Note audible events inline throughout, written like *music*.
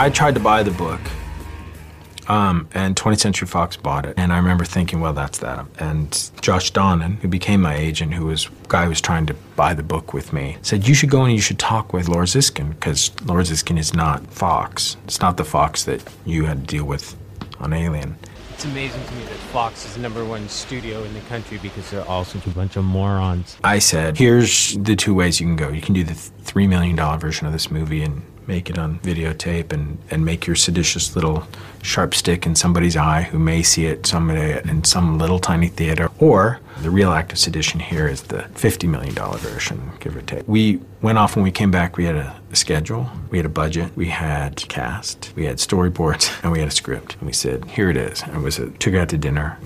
I tried to buy the book, um, and 20th Century Fox bought it. And I remember thinking, well, that's that. And Josh Donnan, who became my agent, who was guy who was trying to buy the book with me, said, you should go and you should talk with Laura Ziskin, because Laura Ziskin is not Fox. It's not the Fox that you had to deal with on Alien. It's amazing to me that Fox is the number one studio in the country because they're all such a bunch of morons. I said, here's the two ways you can go. You can do the $3 million version of this movie and make it on videotape and, and make your seditious little sharp stick in somebody's eye who may see it someday in some little tiny theater. Or the real act of sedition here is the $50 million version, give or take. We went off when we came back, we had a, a schedule, we had a budget, we had cast, we had storyboards, *laughs* and we had a script. And we said, here it is. And it was a, took it out to dinner.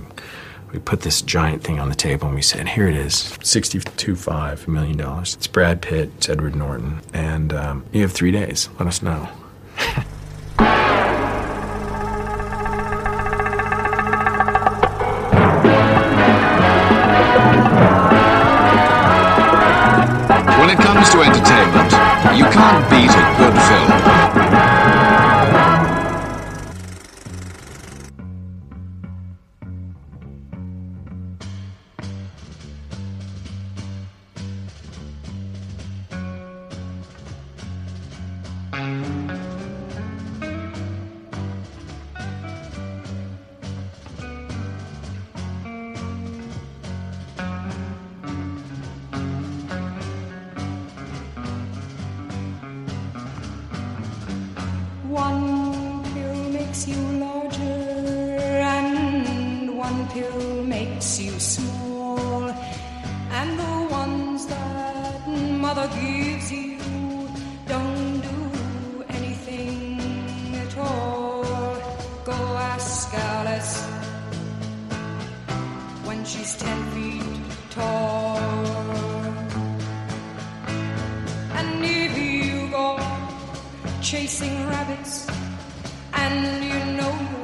We put this giant thing on the table and we said, here it is, $62.5 million. It's Brad Pitt, it's Edward Norton, and um, you have three days. Let us know. When it comes to entertainment, you can't beat a And if you go chasing rabbits. And you know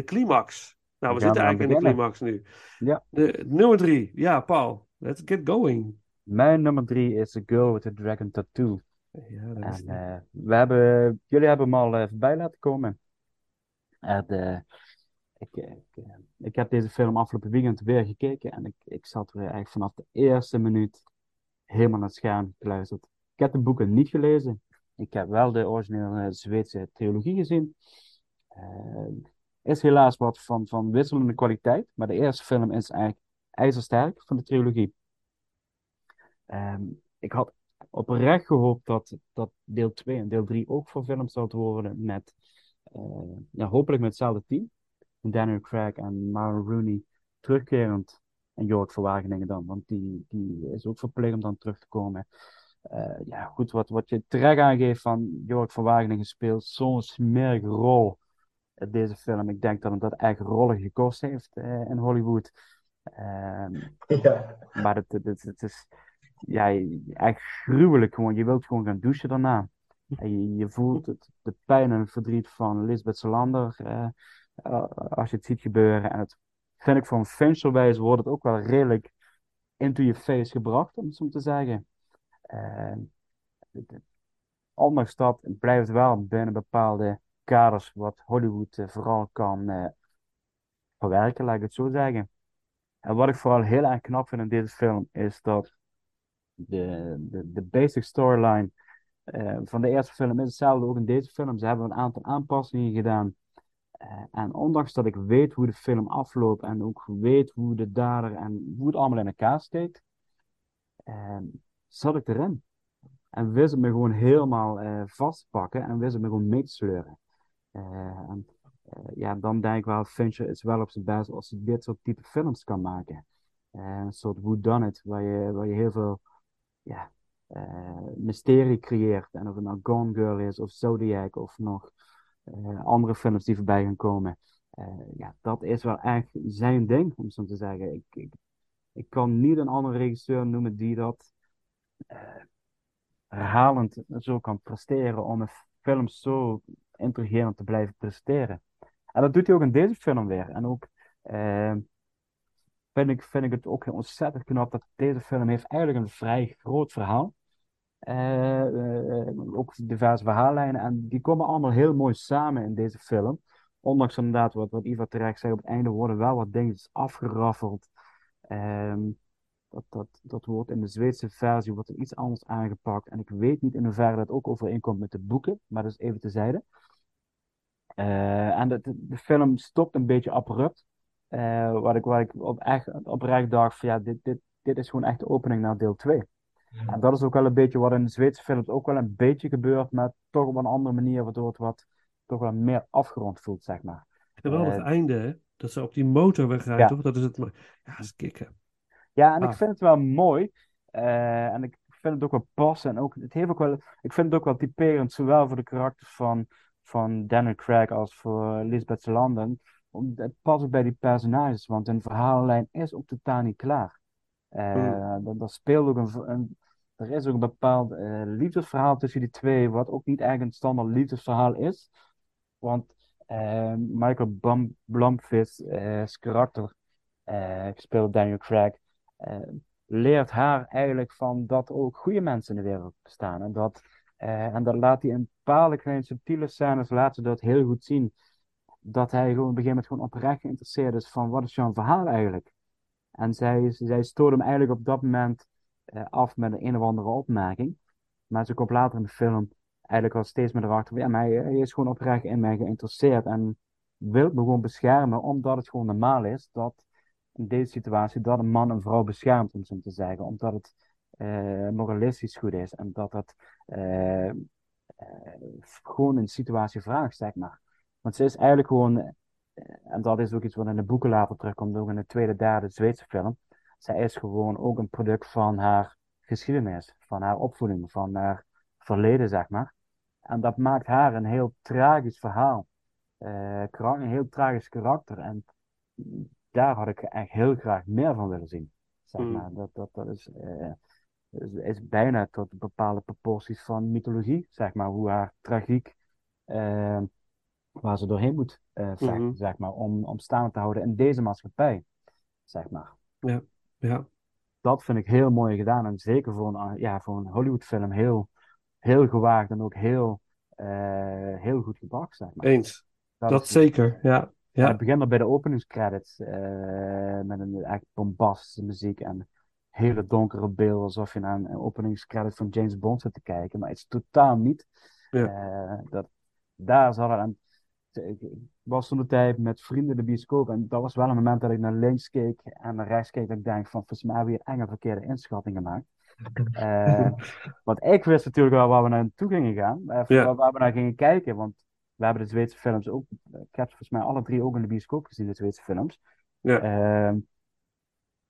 de climax. Nou, we zitten eigenlijk in de climax nu. Ja. De, nummer drie. Ja, Paul. Let's get going. Mijn nummer drie is The Girl with the Dragon Tattoo. Ja, dat is En eh, we hebben, jullie hebben hem al eh, voorbij laten komen. En, eh, ik, ik, ik heb deze film afgelopen weekend weer gekeken en ik, ik zat weer eigenlijk vanaf de eerste minuut helemaal naar het scherm geluisterd. Ik heb de boeken niet gelezen. Ik heb wel de originele Zweedse trilogie gezien. Is helaas wat van, van wisselende kwaliteit, maar de eerste film is eigenlijk ijzersterk van de trilogie. Ehm, ik had oprecht gehoopt dat, dat deel 2 en deel 3 ook verfilmd zouden worden met, eh, ja, hopelijk met hetzelfde team. Daniel Craig en Marlon Rooney terugkerend. En Jorg van Wageningen dan, want die, die is ook verplicht om dan terug te komen. Eh, ja, goed, wat, wat je terecht aangeeft van Jorg van Wageningen speelt zo'n smerige rol deze film. Ik denk dat hem dat echt rollen gekost heeft eh, in Hollywood. Ehm, *laughs* Ja. maar het, het, het, het is ja, echt gruwelijk gewoon. Je wilt gewoon gaan douchen daarna. En je, je voelt het, de pijn en het verdriet van Lisbeth Salander eh, eh, als je het ziet gebeuren. En het vind ik van Fincherwijs wordt het ook wel redelijk into your face gebracht, om het zo te zeggen. Eh, het- het- ondanks dat blijft het wel binnen bepaalde wat Hollywood eh, vooral kan eh, verwerken, laat ik het zo zeggen. En wat ik vooral heel erg knap vind in deze film is dat de, de, de basic storyline eh, van de eerste film is hetzelfde ook in deze film. Ze hebben een aantal aanpassingen gedaan. Eh, en ondanks dat ik weet hoe de film afloopt en ook weet hoe de dader en hoe het allemaal in elkaar steekt, eh, zat ik erin. En wist het me gewoon helemaal vastpakken en wist me gewoon mee te sleuren. Eh, eh, ja, dan denk ik wel, Fincher is wel op zijn best als hij dit soort type films kan maken. Eh, een soort whodunit, waar je, waar je heel veel ja, mysterie creëert. En of het nou Gone Girl is, of Zodiac, of nog andere films die voorbij gaan komen. Ja, dat is wel echt zijn ding, om zo te zeggen. Ik, ik, ik kan niet een andere regisseur noemen die dat herhalend zo kan presteren om een film zo intrigerend te blijven presteren. En dat doet hij ook in deze film weer. En ook eh, vind ik, vind ik het ook heel ontzettend knap dat deze film heeft eigenlijk een vrij groot verhaal. Eh, eh, eh, ook diverse verhaallijnen. En die komen allemaal heel mooi samen in deze film. Ondanks inderdaad wat, wat Iva terecht zei, op het einde worden wel wat dingetjes afgeraffeld. Ehm, dat, dat, dat wordt in de Zweedse versie wordt er iets anders aangepakt. En ik weet niet in hoeverre dat ook overeenkomt met de boeken, maar dat is even tezijde. Eh en de, de, film stopt een beetje abrupt. Eh, wat ik, wat ik op echt, oprecht dacht van ja, dit, dit, dit is gewoon echt de opening naar deel 2. En dat is ook wel een beetje wat in de Zweedse films ook wel een beetje gebeurt, maar toch op een andere manier, waardoor het wat toch wel meer afgerond voelt, zeg maar. En wel Eh, het einde, hè? Dat ze op die motor wegrijden, Ja. toch? Dat is het. Ja, dat is kicken. Ja, en ik Ah. vind het wel mooi. eh, en ik vind het ook wel passen. En ook, het heeft ook wel, ik vind het ook wel typerend, zowel voor de karakters van, van Daniel Craig als voor Lisbeth Salander. Om- Het past ook bij die personages, want hun verhaallijn is ook totaal niet klaar. Eh dat, dat speelt ook een, een- er is ook een bepaald eh, liefdesverhaal tussen die twee, wat ook niet eigenlijk een standaard liefdesverhaal is. Want Michael Blum, Blomqvist, eh, zijn karakter, gespeeld door Daniel Craig, leert haar eigenlijk van dat ook goede mensen in de wereld bestaan. En dat, eh, en dat laat hij in bepaalde kleine subtiele scènes, laat ze dat heel goed zien. Dat hij gewoon op een gegeven moment gewoon oprecht geïnteresseerd is van wat is jouw verhaal eigenlijk? En zij, zij stoot hem eigenlijk op dat moment eh, af met een, een of andere opmerking. Maar ze komt later in de film eigenlijk al steeds meer erachter. Ja, maar hij, hij is gewoon oprecht in mij geïnteresseerd en wil me gewoon beschermen, omdat het gewoon normaal is dat in deze situatie dat een man een vrouw beschermt, om zo te zeggen. Omdat het eh, moralistisch goed is en dat het eh, eh, gewoon een situatie vraagt, zeg maar. Want ze is eigenlijk gewoon, en dat is ook iets wat in de boeken later terugkomt, ook in de tweede, derde Zweedse film. Zij is gewoon ook een product van haar geschiedenis, van haar opvoeding, van haar verleden, zeg maar. En dat maakt haar een heel tragisch verhaal. Karak- een heel tragisch karakter. En daar had ik echt heel graag meer van willen zien. Zeg Mm. maar. Dat, dat, dat is, eh, is, is bijna tot bepaalde proporties van mythologie, zeg maar. Hoe haar tragiek, eh, waar ze doorheen moet eh, vechten, Mhm. zeg maar. Om, om staande te houden in deze maatschappij, zeg maar. Ja. Dat vind ik heel mooi gedaan. En zeker voor een, ja, voor een Hollywoodfilm heel, heel gewaagd en ook heel, eh, heel goed gebracht, zeg maar. Eens. Dat is- zeker. Ja. Ja. het begint al bij de openingscredits eh, met een echt bombastische muziek en hele donkere beelden, alsof je naar een openingscredit van James Bond zit te kijken, maar het is totaal niet. Ja. Eh, dat, daar zat er aan. Ik was toen de tijd met vrienden in de bioscoop en dat was wel een moment dat ik naar links keek en naar rechts keek dat ik denk van volgens mij hebben we hier enge verkeerde inschattingen gemaakt. *laughs* Eh, want ik wist natuurlijk wel waar we naartoe gingen gaan, Ja. waar, waar we naar gingen kijken, want we hebben de Zweedse films ook, ik heb ze volgens mij alle drie ook in de bioscoop gezien, de Zweedse films. Ja. Ehm,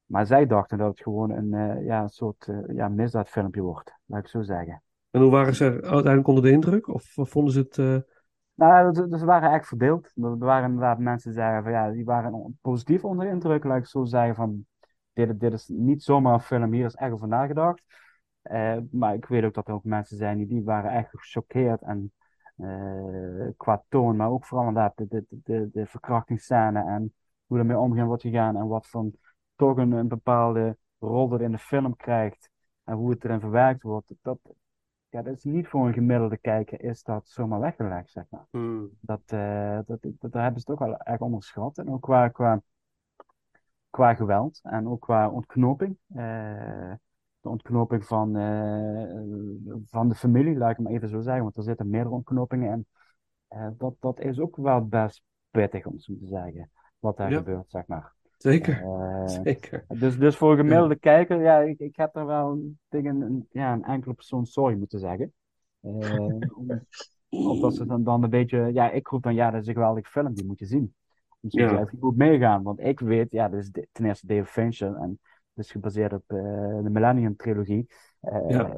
maar zij dachten dat het gewoon een, eh, ja, een soort eh, ja, misdaadfilmpje wordt, laat ik zo zeggen. En hoe waren ze uiteindelijk onder de indruk? Of vonden ze het... eh, Nou, ze waren echt verdeeld. Er waren inderdaad mensen die zeiden van ja, die waren positief onder de indruk, laat ik zo zeggen van dit, dit is niet zomaar een film, hier is echt over nagedacht. Maar ik weet ook dat er ook mensen zijn die, die waren echt gechoqueerd en eh, qua toon, maar ook vooral inderdaad de, de, de, de verkrachtingsscène en hoe ermee omgaan wordt gegaan en wat van toch een, een bepaalde rol er in de film krijgt en hoe het erin verwerkt wordt. Dat, ja, dat is niet voor een gemiddelde kijker, is dat zomaar weggelegd, zeg maar. Hmm. Dat, eh, dat, dat, daar hebben ze het ook wel echt onderschat. En ook qua, qua, qua geweld en ook qua ontknoping. Eh, de ontknoping van, eh, van de familie, laat ik maar even zo zeggen, want er zitten meerdere ontknopingen in. Eh, dat, dat is ook wel best pittig, om zo te zeggen, wat daar Ja. gebeurt, zeg maar. Zeker. Eh, *laughs* Zeker. dus, dus voor een gemiddelde kijker, ja, ik, ik heb er wel tegen een, ja, een enkele persoon sorry moeten zeggen. Om- *laughs* omdat ze dan, dan een beetje, ja, ik roep dan, ja, dat is een geweldige film, die moet je zien. Dus Ja. ja. je moet meegaan, want ik weet, ja, dit is ten eerste David Fincher en is gebaseerd op eh, de Millennium Trilogie. Eh, Ja.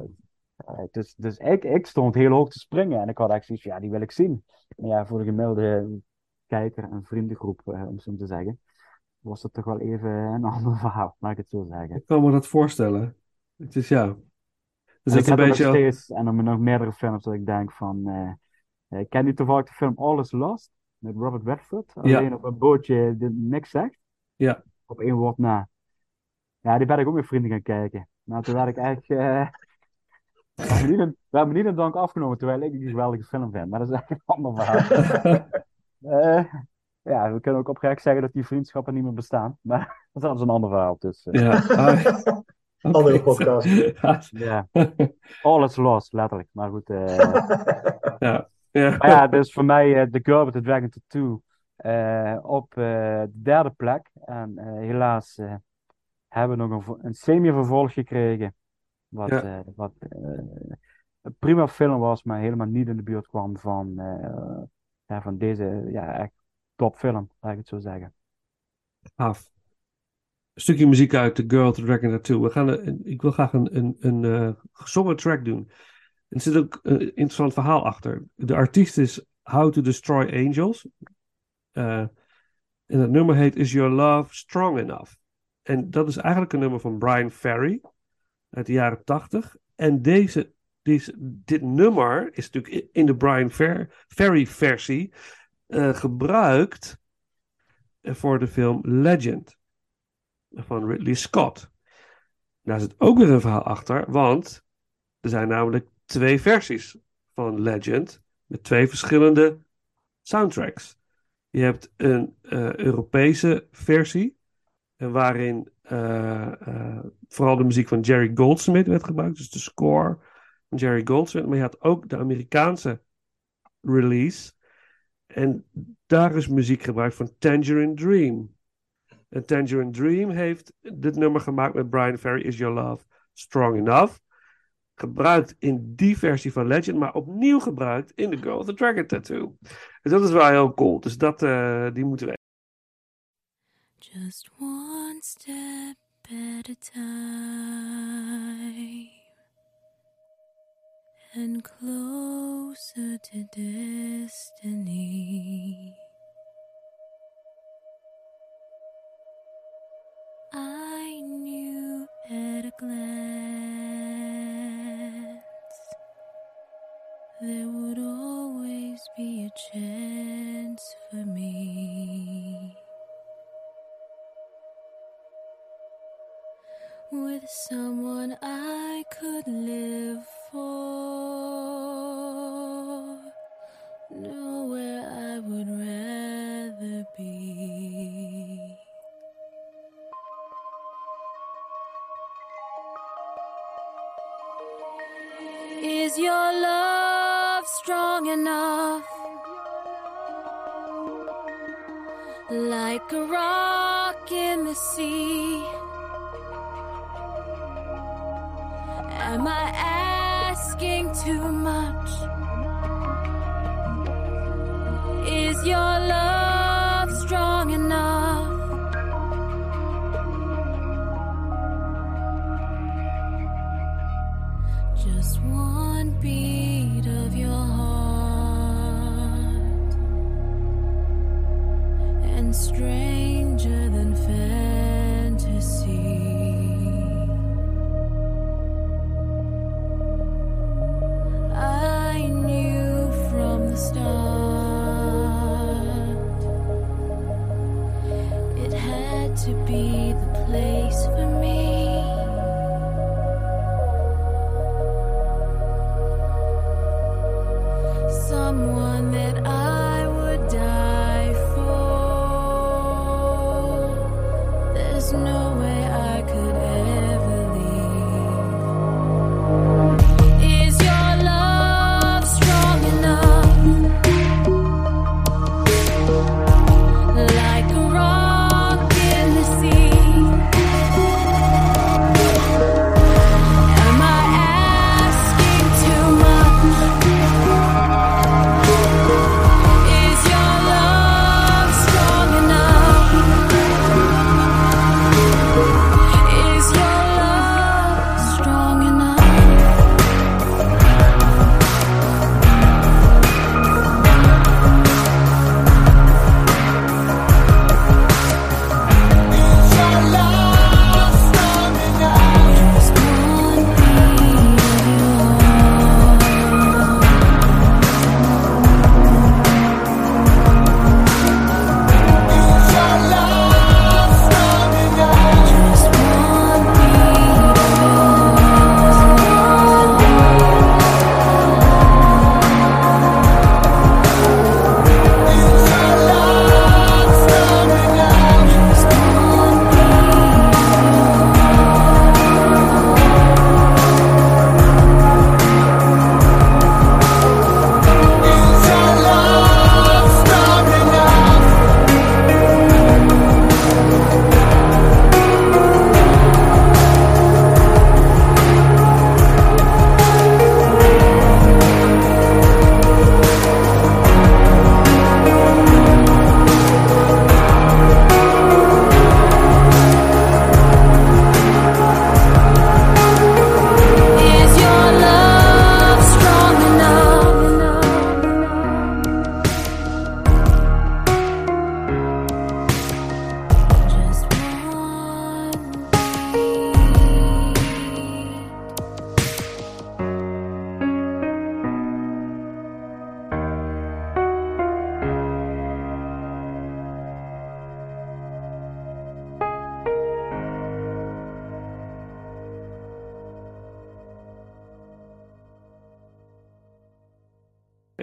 eh, dus dus ik, ik stond heel hoog te springen en ik had echt zoiets ja, die wil ik zien. Maar ja, voor de gemiddelde kijker en vriendengroep, om zo te zeggen, was het toch wel even een *laughs* ander verhaal, laat ik het zo zeggen. Ik kan me dat voorstellen. Het is ja. Dus ik is een heb er nog beetje. steeds, en dan nog meerdere films dat ik denk van, eh eh, ken je toevallig de film All is Lost? Met Robert Redford, Ja. alleen op een bootje die niks zegt. Ja. Op één woord na. Ja, die ben ik ook met vrienden gaan kijken. Nou, toen werd ik echt, eh *laughs* we hebben niet een, we hebben niet een dank afgenomen, terwijl ik die geweldige film vind. Maar dat is echt *laughs* een ander verhaal. *laughs* Eh, ja, we kunnen ook oprecht zeggen dat die vriendschappen niet meer bestaan. Maar dat is een ander verhaal. Dus, eh, Ja. ah. Andere podcast. ja. All is lost, letterlijk. Maar goed. eh, Ja. Ja. maar ja, dus voor mij eh, The Girl with the Dragon Tattoo eh, op eh, de derde plek. En eh, helaas eh, hebben nog een, een semi-vervolg gekregen. Wat, Ja. eh, wat eh, een prima film was, maar helemaal niet in de buurt kwam van, eh, ja, van deze ja, echt topfilm, laat ik het zo zeggen. Gaaf. Een stukje muziek uit The Girl the Dragon Tattoo. We gaan een- ik wil graag een, een, een gezongen track doen. Er zit ook een interessant verhaal achter. De artiest is How to Destroy Angels. En het nummer heet Is Your Love Strong Enough? En dat is eigenlijk een nummer van Brian Ferry uit de jaren tachtig. En deze, dit nummer is natuurlijk in de Brian Fer- Ferry versie eh, gebruikt voor de film Legend van Ridley Scott. Daar zit ook weer een verhaal achter, want er zijn namelijk twee versies van Legend met twee verschillende soundtracks. Je hebt een eh, Europese versie, eh, waarin eh, eh, vooral de muziek van Jerry Goldsmith werd gebruikt, dus de score van Jerry Goldsmith. Maar je had ook de Amerikaanse release. En daar is muziek gebruikt van Tangerine Dream. En Tangerine Dream heeft dit nummer gemaakt met Brian Ferry, Is Your Love Strong Enough? Gebruikt in die versie van Legend, maar opnieuw gebruikt in The Girl with the Dragon Tattoo. Dus dat is wel heel cool. Dus dat, eh, die moeten we Just one step at a time and closer to destiny. I knew at a glance there would always be a chance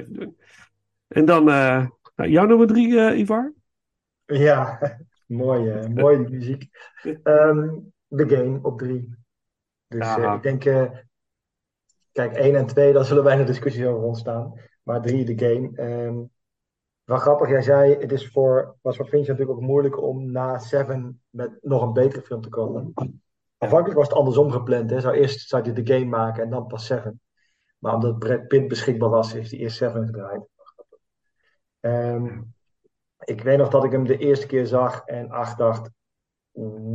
even doen. En dan eh, nou, jouw nummer drie, eh, Ivar? Ja, *laughs* mooi, eh, mooie *laughs* muziek. Ehm The Game op drie. Dus Ja. eh, ik denk, kijk, één en twee, daar zullen weinig discussies over ontstaan. Maar drie, The Game. Wel grappig, jij zei, het is voor, was voor Fincher natuurlijk ook moeilijk om na Seven met nog een betere film te komen. Afhankelijk was het andersom gepland. Hè. Zou eerst zou hij The Game maken en dan pas Seven. Maar omdat Brad Pitt beschikbaar was, heeft hij eerst Seven gedraaid. Ehm, ik weet nog dat ik hem de eerste keer zag en ach dacht,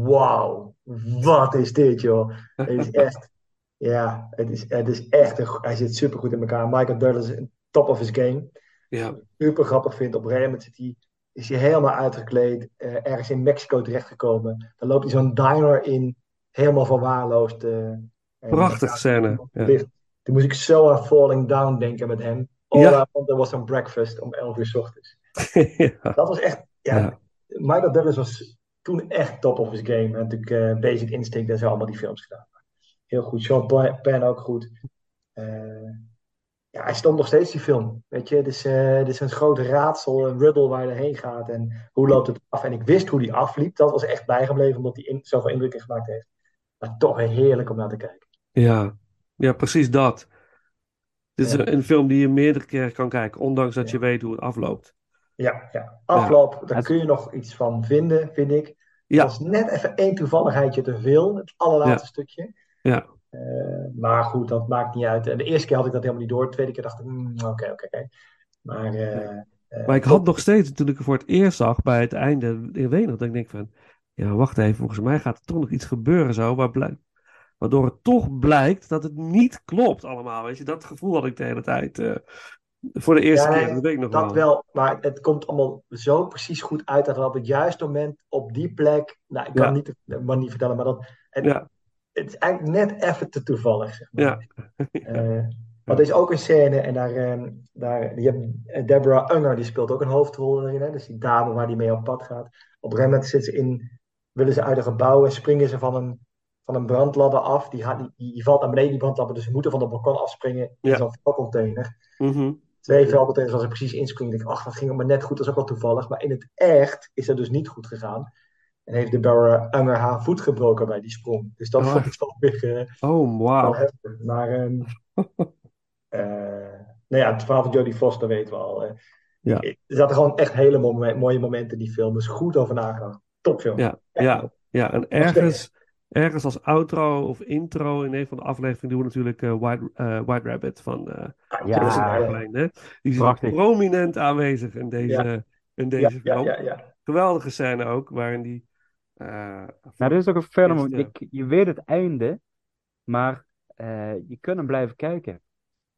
wauw, wat is dit joh. Het is *laughs* echt, ja, het is, het is echt, een, hij zit super goed in elkaar. Michael Douglas is top of his game. Ja. Super grappig vindt. Op een gegeven moment zit hij, is hij helemaal uitgekleed, eh, ergens in Mexico terechtgekomen. Dan loopt hij zo'n diner in, helemaal verwaarloosd. eh, en- Prachtige scène. Ja. Toen moest ik zo aan Falling Down denken met hem. All Ja. Wanted was een breakfast om 11 uur 's ochtends. *laughs* ja. Dat was echt, ja, Ja. Michael Douglas was toen echt top of his game. Had natuurlijk eh, Basic Instinct en zo allemaal die films gedaan. Heel goed. Sean Penn ook goed. Eh, ja, hij stond nog steeds die film. Weet je, het is, eh, het is een groot raadsel, een riddle waar hij heen gaat en hoe loopt het af. En ik wist hoe die afliep. Dat was echt bijgebleven omdat hij in, zoveel indruk in gemaakt heeft. Maar toch heerlijk om naar te kijken. Ja. Ja, precies dat. Dit is Ja. een, film die je meerdere keren kan kijken, ondanks dat je weet hoe het afloopt. Ja, ja. afloop, daar Het- kun je nog iets van vinden, vind ik. Ja. Dat is net even één toevalligheidje te veel, het allerlaatste stukje. Ja. Eh, maar goed, dat maakt niet uit. En de eerste keer had ik dat helemaal niet door. De tweede keer dacht ik, hmm, oké, oké, oké. Maar, eh, eh, Maar ik had nog steeds, toen ik het voor het eerst zag, bij het einde, weet nog, dat ik denk van, ja, wacht even, volgens mij gaat er toch nog iets gebeuren zo, waar blijk- waardoor het toch blijkt dat het niet klopt allemaal, weet je. Dat gevoel had ik de hele tijd, eh, voor de eerste Ja, keer, dat weet ik nog Dat wel. wel, maar het komt allemaal zo precies goed uit dat op het juiste moment op die plek, nou, ik kan Ja. niet de manier vertellen, maar dat, het, Ja, het is eigenlijk net even te toevallig, zeg maar. *laughs* ja, want er is ook een scène en daar, ehm, daar je hebt eh, Deborah Unger, die speelt ook een hoofdrol erin, hè? dus die dame waar die mee op pad gaat. Op een gegeven moment zit ze in, willen ze uit een gebouw en springen ze van een, van een brandladder af. Die, gaat, die, die valt naar beneden, die brandladder. Dus ze moeten van het balkon afspringen in Ja. zo'n vuilcontainer. Mhm. Twee vuilcontainers als er precies inspringen. Ik dacht, ach, dat ging maar net goed. Dat is ook wel toevallig. Maar in het echt is dat dus niet goed gegaan. En heeft de Barra Unger haar voet gebroken bij die sprong. Dus dat Oh. vond ik wel weer eh, Oh, heftig. Maar ehm *laughs* eh, nou ja, het verhaal van Jodie Foster weten we al. Ja. Er zaten gewoon echt hele mooie momenten in die film. Dus goed over nagedacht. Topfilm. Ja, Echt ja, top. ja. En ergens, ergens als outro of intro in een van de afleveringen doen we natuurlijk eh, White, eh, White Rabbit van eh Ja, hè? Die is Prachtig. prominent aanwezig in deze, in deze ja, film. ja, ja. Geweldige scène ook, waarin die... eh, Nou, dit is ook een film, ja. je, weet het einde, maar eh, je kunt hem blijven kijken.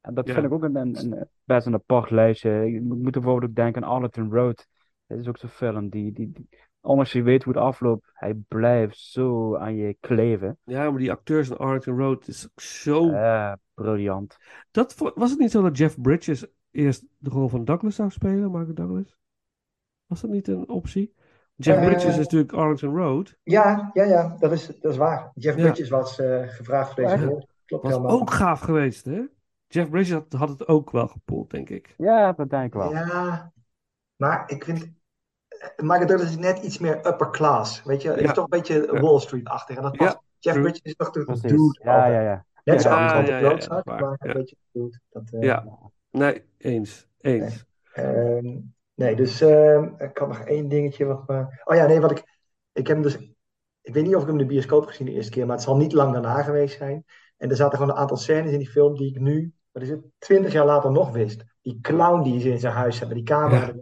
En dat Ja. vind ik ook een, een, een- best een apart lijstje. Je moet moet bijvoorbeeld ook denken aan Arlington Road. Dat is ook zo'n film die, die, die, ondanks je weet hoe het afloopt, hij blijft zo aan je kleven. ja, maar die acteurs in Arlington Road is ook zo... Eh, briljant. Dat, was het niet zo dat Jeff Bridges eerst de rol van Douglas zou spelen, Michael Douglas? Was dat niet een optie? Jeff Eh, Bridges is natuurlijk Arlington Road. Ja, ja, ja, dat is, dat is waar. Jeff Ja. Bridges was eh, gevraagd voor deze rol. Klopt Was helemaal. ook gaaf geweest, hè? Jeff Bridges had, had het ook wel gepoeld, denk ik. Ja, dat denk ik wel. Ja, maar ik vind. Michael Douglas is net iets meer upper class. Weet je, Ja. is toch een beetje Ja. Wall Street-achtig. En dat Ja, past. Jeff. Bridges is toch de Precies. dude. Ja, ja, ja. Net zoals Ja, Anton ja, ja, dat maar Ja. een beetje dude. Dat, eh, Ja. Nee, eens. Eens. Ehm, nee, dus ehm, ik had nog één dingetje. Wat. Oh ja, nee, wat ik. Ik heb hem dus. Ik weet niet of ik hem in de bioscoop heb gezien de eerste keer, maar het zal niet lang daarna geweest zijn. En er zaten gewoon een aantal scènes in die film die ik nu, wat is het, twintig jaar later nog wist. Die clown die ze in zijn huis hebben, die camera. Ja.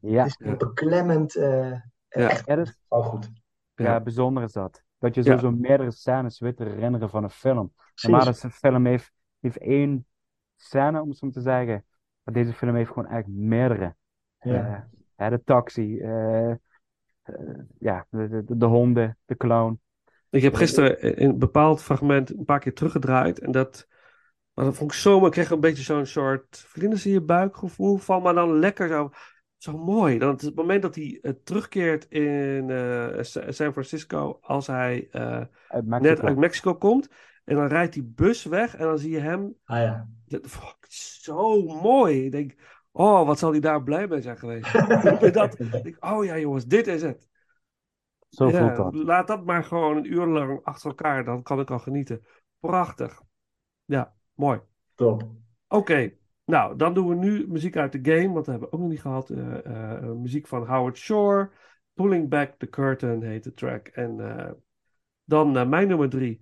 Ja, Het is een beklemmend. eh, Ja. Echt Ja, is- wel goed. ja, Ja. bijzonder is dat. Dat je Ja. sowieso meerdere scènes weet te herinneren van een film. Precies. Normaal is een film heeft, heeft één scène, om het zo maar te zeggen. Maar deze film heeft gewoon echt meerdere. Ja. Eh, de taxi, eh, eh, ja, de, de, de honden, de clown. Ik heb gisteren in een bepaald fragment een paar keer teruggedraaid. En dat, maar dat vond ik zo mooi. Ik kreeg een beetje zo'n soort vlinders in je buik gevoel van. Maar dan lekker zo, zo mooi. Dan het moment dat hij eh, terugkeert in eh, Sa- San Francisco. Als hij eh, Uit net uit Mexico komt. En dan rijdt die bus weg. En dan zie je hem. Ah ja. Dat ik zo mooi. Ik denk, oh, wat zal hij daar blij mee zijn geweest. *laughs* dat, denk, oh ja jongens, dit is het. Zo Ja, voelt dat. laat dat maar gewoon een uur lang achter elkaar, dan kan ik al genieten. Prachtig. Ja, mooi. Top. Oké, nou, dan doen we nu muziek uit de game, want dat hebben we ook nog niet gehad. Eh, eh, eh, muziek van Howard Shore. Pulling Back the Curtain heet de track. En dan mijn nummer drie.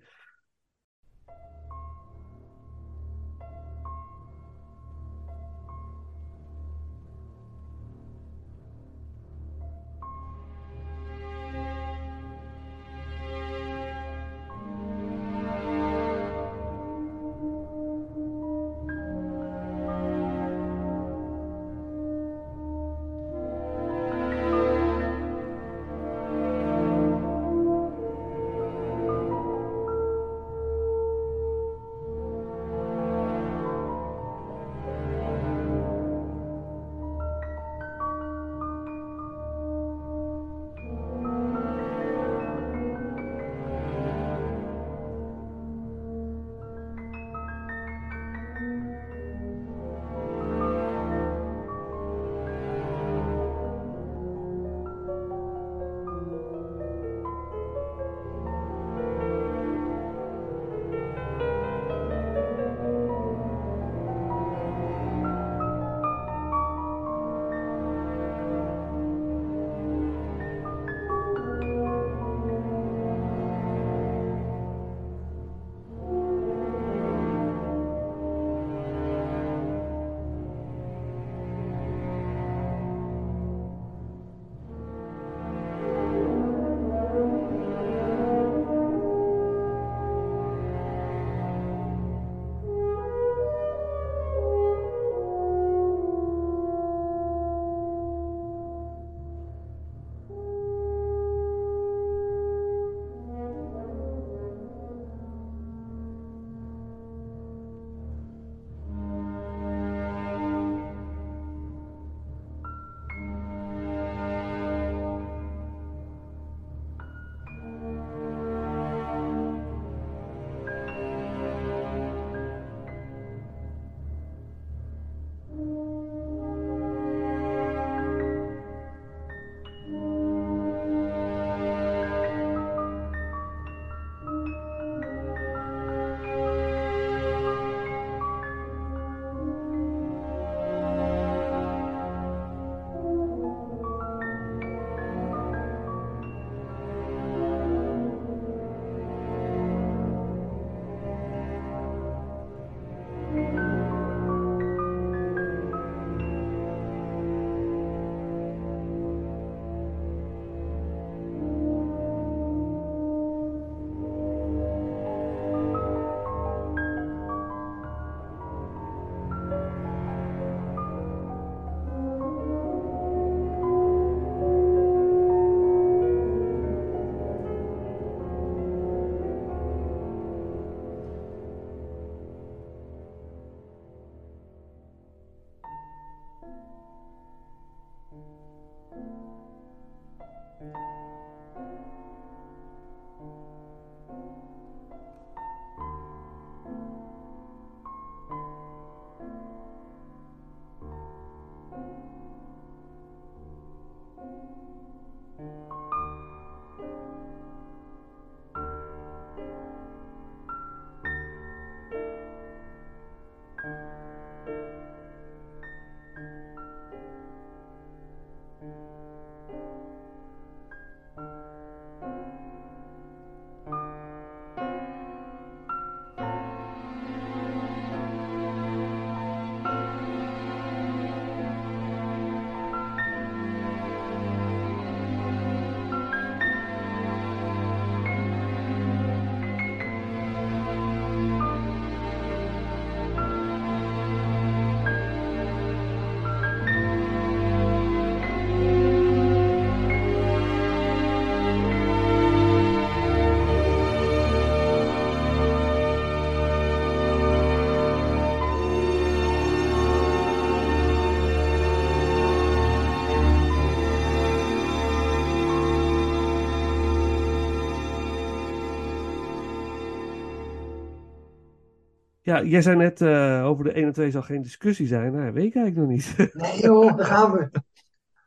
Ja, jij zei net eh, over de 1 en 2 zal geen discussie zijn. Nou, weet ik eigenlijk nog niet. *laughs* Nee joh, daar gaan we.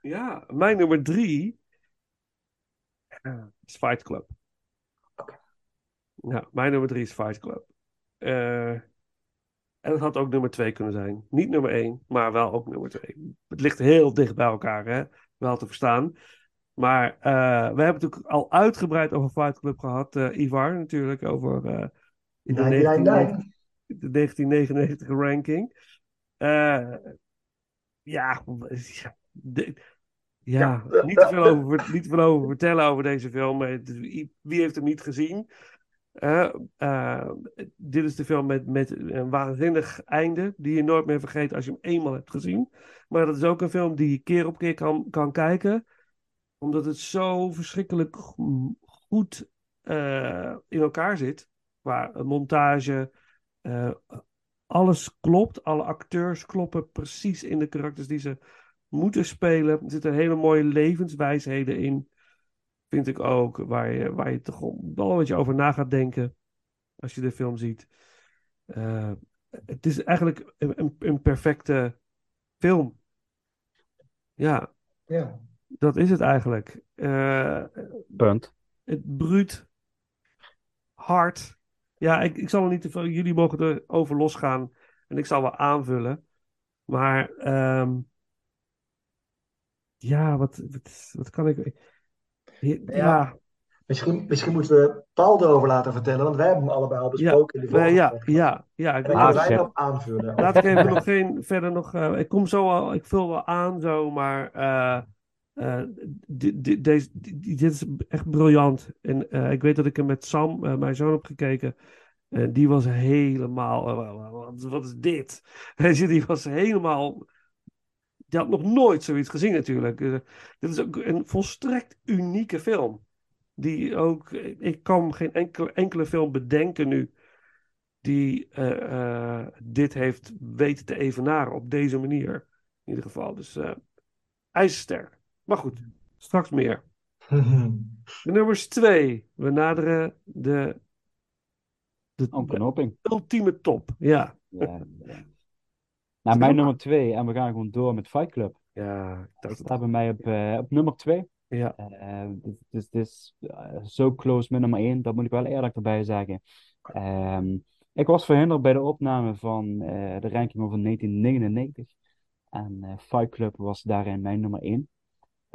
ja, mijn nummer 3 is Fight Club. Oké. Ja, mijn nummer 3 is Fight Club. Eh, en het had ook nummer 2 kunnen zijn. Niet nummer 1, maar wel ook nummer 2. Het ligt heel dicht bij elkaar, hè? Wel te verstaan. Maar eh, we hebben het natuurlijk al uitgebreid over Fight Club gehad. eh, Ivar natuurlijk, over eh, in de 1990 de 1999 ranking. Eh, ja, de- ja, Ja. niet, te veel over, niet te veel over vertellen over deze film. Wie heeft hem niet gezien? Eh, eh, dit is de film met, met een waanzinnig einde, die je nooit meer vergeet als je hem eenmaal hebt gezien. Maar dat is ook een film die je keer op keer kan, kan kijken, omdat het zo verschrikkelijk go- goed in elkaar zit. Qua montage, eh, alles klopt, alle acteurs kloppen precies in de karakters die ze moeten spelen. Er zitten hele mooie levenswijsheden in, vind ik ook, waar je, waar je toch wel een beetje over na gaat denken als je de film ziet. Eh, het is eigenlijk een, een, perfecte film. Ja, Ja. dat is het eigenlijk. Eh, Punt. het bruut, hard. Ja, ik, ik zal er niet te veel. Jullie mogen erover losgaan en ik zal wel aanvullen. Maar ehm, ja, wat, wat, wat kan ik. Ja, ja, Misschien, misschien moeten we Paul erover laten vertellen, want wij hebben hem allebei al besproken in de vorige ja, ja, ja. Ik Ah, wij nog aanvullen. Laat ik even *laughs* nog geen verder nog. eh, ik kom zo al, ik vul wel aan zo, maar eh, eh, dit is echt briljant. En eh, ik weet dat ik hem met Sam, eh, mijn zoon, heb gekeken. En die was helemaal. wat, is dit? *laughs* Die was helemaal. Die had nog nooit zoiets gezien, natuurlijk. Dit is ook een volstrekt unieke film. Die ook. Ik kan geen enkele, enkele film bedenken nu die dit heeft weten te evenaren op deze manier. In ieder geval. Dus ijzersterk. Maar goed, straks meer. *laughs* De nummers twee. We naderen de, de, de Ontknoping. ultieme top. Ja. Ja, ja. Nou, mijn nummer twee. En we gaan gewoon door met Fight Club. Ja, Dat het. staat bij mij op, eh, op nummer twee. Ja. Eh, dit dit- dit is eh, zo close met nummer één. Dat moet ik wel eerlijk erbij zeggen. Ehm, ik was verhinderd bij de opname van eh, de ranking van 1999. En eh, Fight Club was daarin mijn nummer één.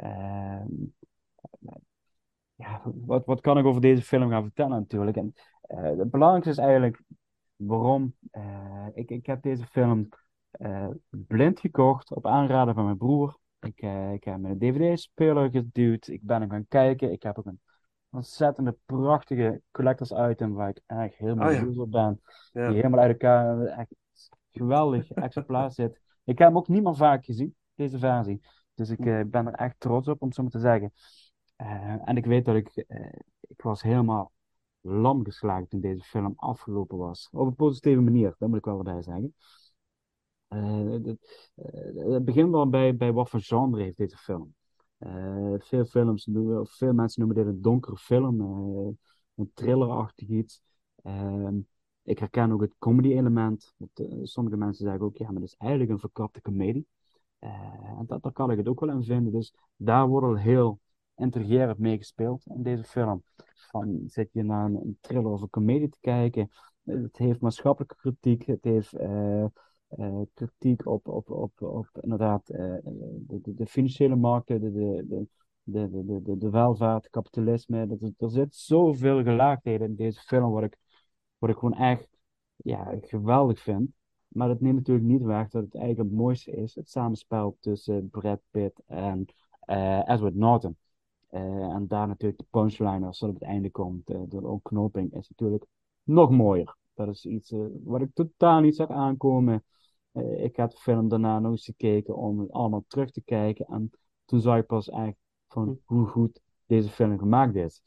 Ehm, ja, wat, wat kan ik over deze film gaan vertellen natuurlijk? En, eh, het belangrijkste is eigenlijk waarom. eh, ik, ik heb deze film eh, blind gekocht op aanraden van mijn broer. Ik, ik heb mijn DVD-speler geduwd. Ik ben hem gaan kijken. Ik heb ook een ontzettende prachtige collectors item waar ik echt helemaal Oh ja. op ben. Ja. Die helemaal uit elkaar, echt geweldig *laughs* exemplaar zit. Ik heb hem ook niet meer vaak gezien, deze versie. Dus ik eh, ben er echt trots op, om het zo maar te zeggen. Eh, en ik weet dat ik, eh, ik was helemaal lam geslagen toen deze film afgelopen was. Op een positieve manier, dat moet ik wel erbij zeggen. Het, het begint wel bij, bij wat voor genre heeft deze film. Veel films, noemen- veel mensen noemen dit een donkere film, een thrillerachtig iets. Ehm, ik herken ook het comedy-element. Sommige mensen zeggen ook, ja, maar dat is eigenlijk een verkapte comedie. Eh, en dat, daar kan ik het ook wel in vinden. Dus daar wordt al heel intrigerend mee gespeeld in deze film. Van, zit je naar een, een thriller of een comedie te kijken? Het heeft maatschappelijke kritiek, het heeft eh, eh, kritiek op, op, op, op inderdaad de, de, financiële markten, de, de, de, de, de, de welvaart, kapitalisme. Dat, er zit zoveel gelaagdheden in deze film, wat ik, wat ik gewoon echt ja, geweldig vind. Maar dat neemt natuurlijk niet weg dat het eigenlijk het mooiste is, het samenspel tussen Brad Pitt en eh, Edward Norton. Eh, en daar natuurlijk de punchline, als dat op het einde komt, eh, de ontknoping, is natuurlijk nog mooier. Dat is iets wat ik totaal niet zag aankomen. Ik had de film daarna nog eens gekeken om het allemaal terug te kijken. En toen zag ik pas echt van hoe goed deze film gemaakt is.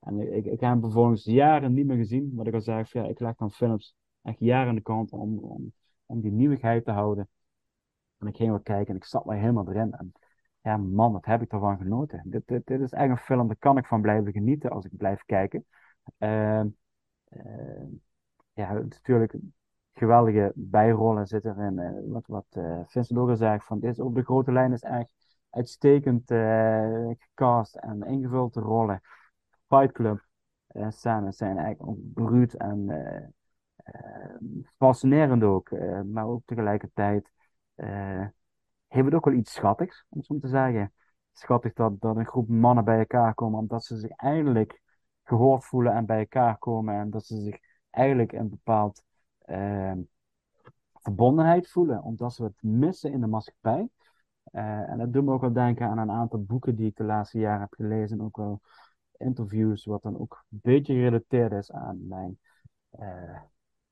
En ik, ik heb hem vervolgens jaren niet meer gezien. Wat ik al zei, ja, ik leg dan films echt jaren aan de kant om, om, om die nieuwigheid te houden. En ik ging wel kijken en ik zat maar helemaal erin. En ja, man, wat heb ik ervan genoten. Dit, dit, is echt een film, daar kan ik van blijven genieten als ik blijf kijken. Ehm, ehm, ja, natuurlijk geweldige bijrollen zitten erin. Eh, wat wat eh, Vincent ook al zei, van dit is op de grote lijn is echt uitstekend eh, gecast en ingevuld rollen. Fight Club scènes zijn eigenlijk ook bruut en fascinerend ook. eh, maar ook tegelijkertijd eh, heeft het ook wel iets schattigs, om zo te zeggen. Schattig dat, dat een groep mannen bij elkaar komen omdat ze zich eindelijk gehoord voelen en bij elkaar komen. En dat ze zich eigenlijk een bepaald eh, verbondenheid voelen, omdat ze het missen in de maatschappij. Eh, en dat doet me ook wel denken aan een aantal boeken die ik de laatste jaren heb gelezen. Ook wel interviews, wat dan ook een beetje gerelateerd is aan mijn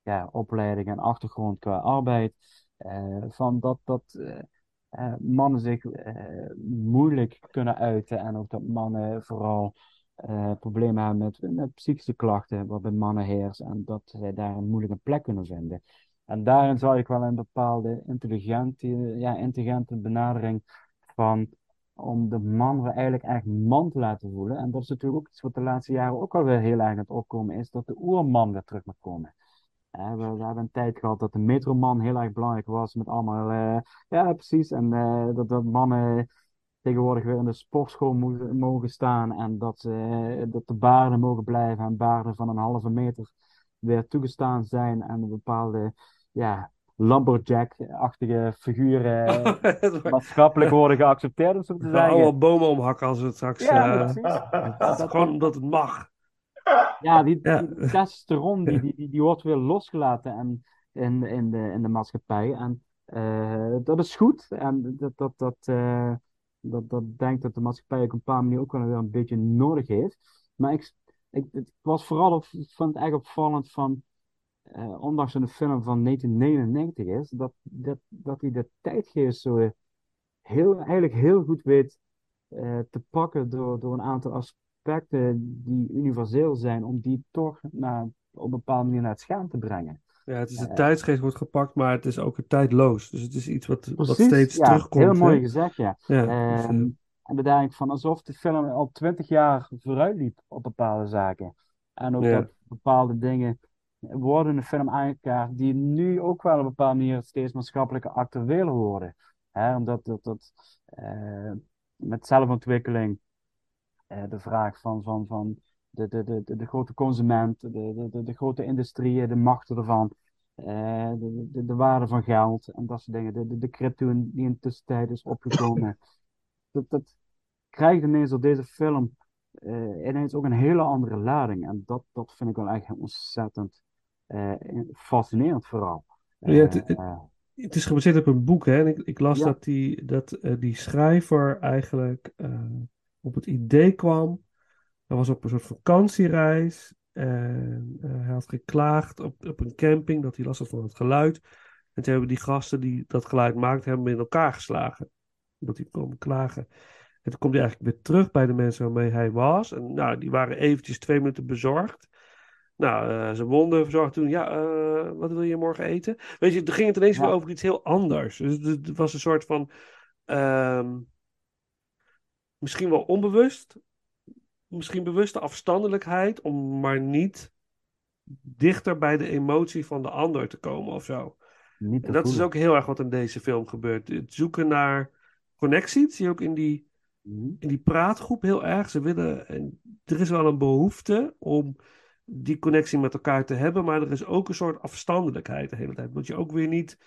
ja, opleiding en achtergrond qua arbeid. Eh, van dat, dat eh, eh, mannen zich moeilijk kunnen uiten en ook dat mannen vooral problemen hebben met, psychische klachten, wat bij mannen heerst, en dat zij daar een moeilijke plek kunnen vinden. En daarin zou ik wel een bepaalde intelligente, ja, intelligente benadering van om de man eigenlijk echt man te laten voelen. En dat is natuurlijk ook iets wat de laatste jaren ook alweer heel erg aan het opkomen is, dat de oerman weer terug moet komen. We, we hebben een tijd gehad dat de metroman heel erg belangrijk was met allemaal, eh, ja precies, en eh, dat, dat mannen tegenwoordig weer in de sportschool mogen, mogen staan en dat, ze, dat de baarden mogen blijven en baarden van een halve meter weer toegestaan zijn en een bepaalde, ja, lumberjack-achtige figuren *laughs* maatschappelijk worden geaccepteerd, om zo te zeggen. allemaal bomen omhakken als we het straks... Ja, eh, precies. dat gewoon omdat het mag. Ja, die, die testosteron die, die, die, wordt weer losgelaten en, in, in, de, in de maatschappij. En eh, dat is goed. En dat, dat, dat, eh, dat, dat denk ik dat de maatschappij op een bepaalde manier ook wel weer een beetje nodig heeft. Maar ik, ik, was vooral, op, vond het eigenlijk opvallend van, eh, ondanks dat het een film van 1999 is, dat, dat, dat hij de tijdgeest zo heel, eigenlijk heel goed weet te pakken door, door een aantal aspecten die universeel zijn, om die toch naar, op een bepaalde manier naar het scherm te brengen. Ja, het is de Eh, tijdsgeest wordt gepakt, maar het is ook een tijdloos. Dus het is iets wat, wat steeds ja, terugkomt. heel mooi gezegd, ja. Ja, dus, Ehm, eh, en dan denk ik van alsof de film al twintig jaar vooruit liep op bepaalde zaken. En ook Ja. dat bepaalde dingen worden in de film aangekaart die nu ook wel op een bepaalde manier steeds maatschappelijke actueel worden. Omdat dat, dat eh, met zelfontwikkeling, de vraag van, van, van de, de, de, de, grote consument, de, de, de, grote industrieën, de machten ervan, eh, de, de, de waarde van geld en dat soort dingen, de, de, de crypto die in de tussentijd is opgekomen. *laughs* dat, dat krijgt ineens door deze film eh, ineens ook een hele andere lading. En dat, dat vind ik wel echt ontzettend eh, fascinerend vooral. Ja, het- Eh, het- eh, Het is gebaseerd op een boek, hè? En ik, ik las Ja. dat die, dat, eh, die schrijver eigenlijk eh, op het idee kwam. Hij was op een soort vakantiereis. En eh, hij had geklaagd op, op een camping dat hij last had van het geluid. En toen hebben die gasten die dat geluid maakten, hem in elkaar geslagen. Dat hij kwam klagen. En toen komt hij eigenlijk weer terug bij de mensen waarmee hij was. En nou, die waren eventjes twee minuten bezorgd. Nou, eh, zijn wonden verzorgd toen. Ja, eh, wat wil je morgen eten? Weet je, toen ging het ineens Ja. weer over iets heel anders. Dus het, het was een soort van. ehm, misschien wel onbewust. Misschien bewuste afstandelijkheid. Om maar niet dichter bij de emotie van de ander te komen of zo. niet En dat is ook heel erg wat in deze film gebeurt. Het zoeken naar connectie. Zie je ook in die, Mhm. in die praatgroep heel erg. Ze willen, en er is wel een behoefte om die connectie met elkaar te hebben, maar er is ook een soort afstandelijkheid de hele tijd. Dat je ook weer niet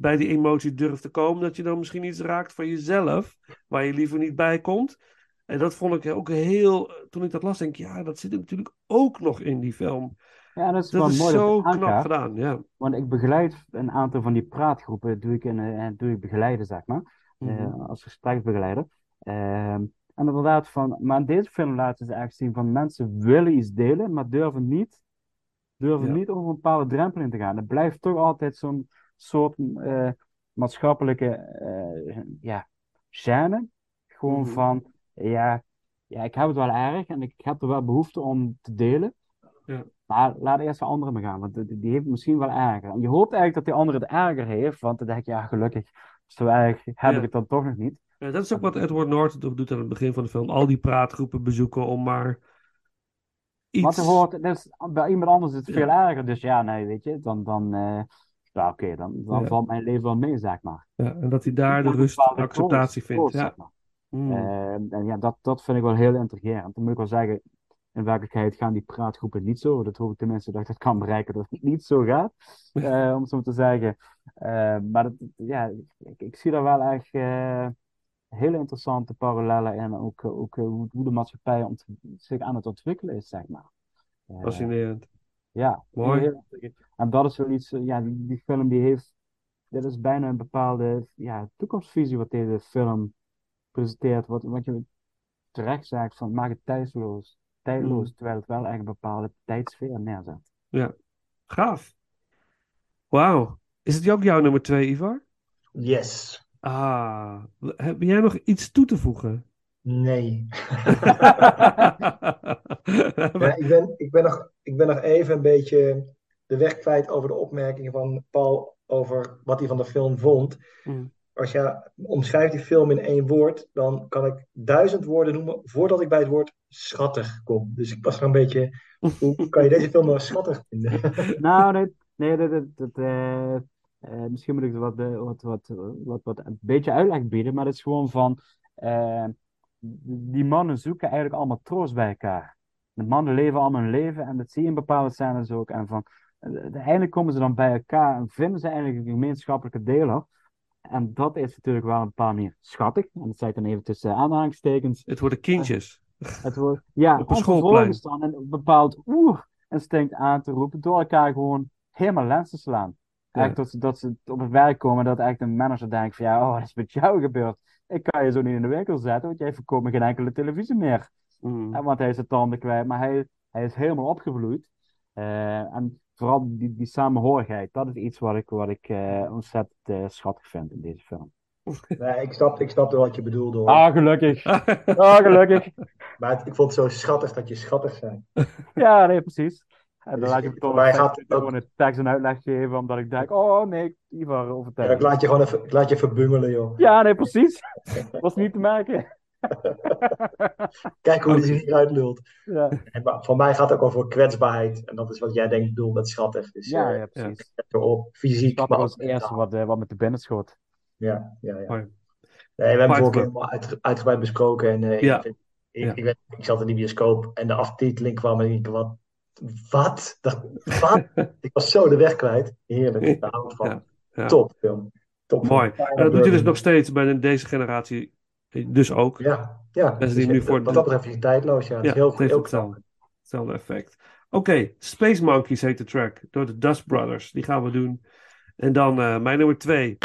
bij die emotie durft te komen, dat je dan misschien iets raakt van jezelf, waar je liever niet bij komt. En dat vond ik ook heel, toen ik dat las, denk ik, ja, dat zit natuurlijk ook nog in die film. Ja, dat is Dat wel is mooi zo het knap gedaan, ja. Want ik begeleid een aantal van die praatgroepen, doe ik, in, eh, doe ik begeleiden, zeg maar, eh, Mhm. als gespreksbegeleider. Ehm, en inderdaad, van, maar in deze film laten ze eigenlijk zien van mensen willen iets delen, maar durven niet, durven Ja. niet over een bepaalde drempel in te gaan. Er blijft toch altijd zo'n soort eh, maatschappelijke eh, ja, gêne. Gewoon Mhm. van, ja, ja, ik heb het wel erg en ik heb er wel behoefte om te delen. Ja. Maar laat eerst de andere me gaan, want die, heeft het misschien wel erger. En je hoopt eigenlijk dat die andere het erger heeft, want dan denk je, ja, gelukkig, zo erg heb Ja. ik het dan toch nog niet. Ja, dat is ook wat Edward Norton doet aan het begin van de film. Al die praatgroepen bezoeken om maar iets... Want er hoort, dat is, bij iemand anders is het veel erger. Dus ja, nee, weet je, dan, dan, eh, ja, oké, dan, dan Ja. valt mijn leven wel mee, zeg maar. Ja, en dat hij daar de rust en acceptatie vindt. Ja. zeg maar. Mm. Eh, en ja, dat, dat vind ik wel heel intrigerend. Dan moet ik wel zeggen, in werkelijkheid gaan die praatgroepen niet zo. Dat hoop ik tenminste dat ik dat kan bereiken, dat het niet zo gaat. *laughs* eh, om het zo te zeggen. Eh, maar dat, ja, ik, ik zie daar wel echt eh, hele interessante parallellen in. Ook, ook eh, hoe, de maatschappij zich aan het ontwikkelen is, zeg maar. Fascinerend. Ja, Mooi. heel erg. En dat is zoiets, eh, ja, die, die film die heeft, dit is bijna een bepaalde ja, toekomstvisie wat deze film presenteert. Wat, wat je terecht zegt van maak het tijdloos, tijdloos Mm. terwijl het wel echt een bepaalde tijdsfeer neerzet. Ja, gaaf. Wauw. Is het ook jouw nummer twee, Ivar? Yes. Ah, heb jij nog iets toe te voegen? Nee. *laughs* *laughs* Ja, ik, ben, ik, ben nog, ik ben nog even een beetje de weg kwijt over de opmerkingen van Paul over wat hij van de film vond. Mm. Als je omschrijft die film in één woord, dan kan ik duizend woorden noemen voordat ik bij het woord schattig kom. Dus ik was er een beetje, hoe *laughs* kan je deze film nou schattig vinden? *laughs* Nou, nee, nee dat, dat, dat, eh, eh, misschien moet ik er wat, eh, wat, wat, wat, wat een beetje uitleg bieden, maar het is gewoon van, die mannen zoeken eigenlijk allemaal troost bij elkaar. De mannen leven allemaal hun leven en dat zie je in bepaalde scènes ook. En van, eh, uiteindelijk komen ze dan bij elkaar en vinden ze eigenlijk een gemeenschappelijke deler. En dat is natuurlijk wel een bepaalde manier schattig. En dat zei ik dan even tussen aanhalingstekens. Het worden kindjes. Het wordt, ja, *laughs* Op een schoolplein. dan een bepaald oeh instinct aan te roepen, door elkaar gewoon helemaal lens te slaan. Ja. Eigenlijk dat ze, dat ze op het werk komen, dat echt een manager denkt van ja, oh, wat is met jou gebeurd? Ik kan je zo niet in de winkel zetten, want jij verkoopt me geen enkele televisie meer. Mm. Ja, want hij is zijn tanden kwijt, maar hij, hij is helemaal opgevloeid. Eh, en vooral die, die samenhorigheid, dat is iets wat ik, wat ik eh, ontzettend eh, schattig vind in deze film. *laughs* Nee, ik snap, ik snap wat je bedoelde hoor. Ah, gelukkig. *laughs* Ah, gelukkig. Maar het- ik vond het zo schattig dat je schattig zei. *laughs* Ja, nee, precies. En dan Dus laat je toch gaat ook- gewoon een tekst en uitleg geven, omdat ik denk, oh nee, Ivar Ja, overtuigd. ik laat je gewoon even, ik laat je even bungelen joh. Ja, nee, precies. Was niet te merken. *laughs* Kijk hoe hij zich hier uitlult. Ja, En, maar voor mij gaat het ook over kwetsbaarheid. En dat is wat jij denkt bedoelt met schattig. Dus ja, eh, ja precies. erop, fysiek, Dat maar was het eerste wat, eh, wat me te binnen schoot. Ja, ja, ja. Mooi. Nee, we hebben het uit, uitgebreid besproken. En eh, Ja. ik, vind- ik, Ja. ik, weet- ik zat in die bioscoop en de aftiteling kwam en ik wat, wat? Dat, wat? *laughs* ik was zo de weg kwijt. Heerlijk, daar hou ik van. Ja, ja. Top film. Top. Mooi. Dat doet hij dus nog steeds bij deze generatie. Dus ook. Ja, ja. Die Dus nu voor wat dat betreft is tijdloos. Ja, is heel het goed. Heel hetzelfde, hetzelfde effect. Oké, Space Monkeys heet de track. Door de Dust Brothers. Die gaan we doen. En dan eh, mijn nummer twee.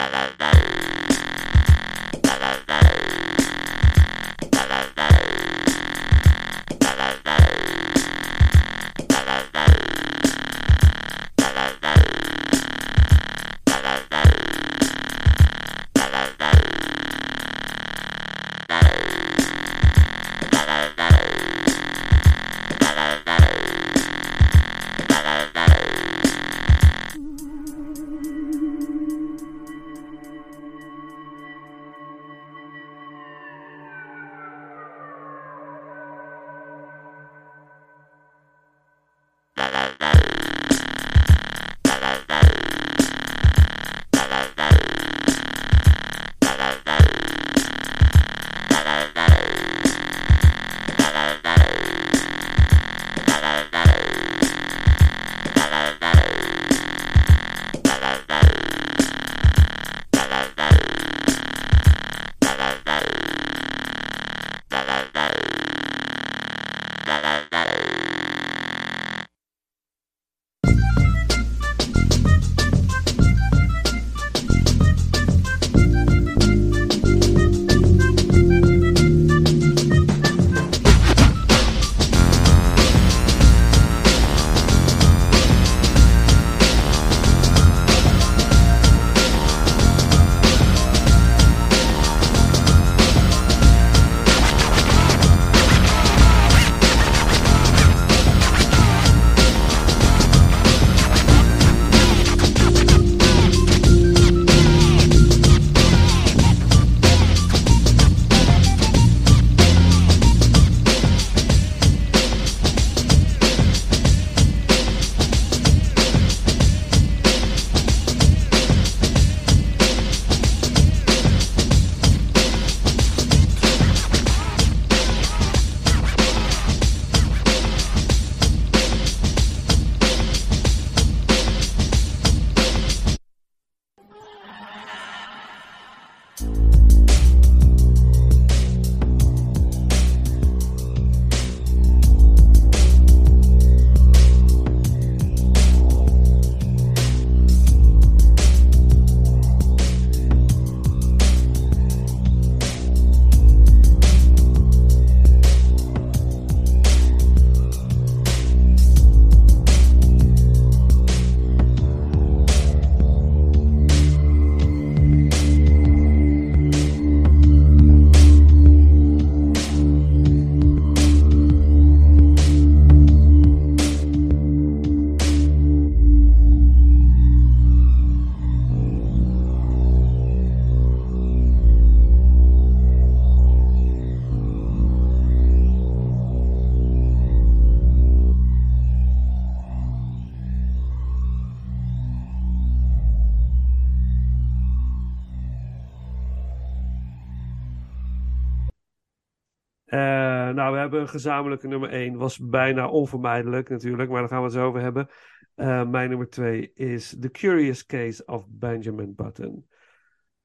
Nou, we hebben een gezamenlijke nummer 1. Was bijna onvermijdelijk natuurlijk, maar daar gaan we het over hebben. Eh, mijn nummer 2 is The Curious Case of Benjamin Button.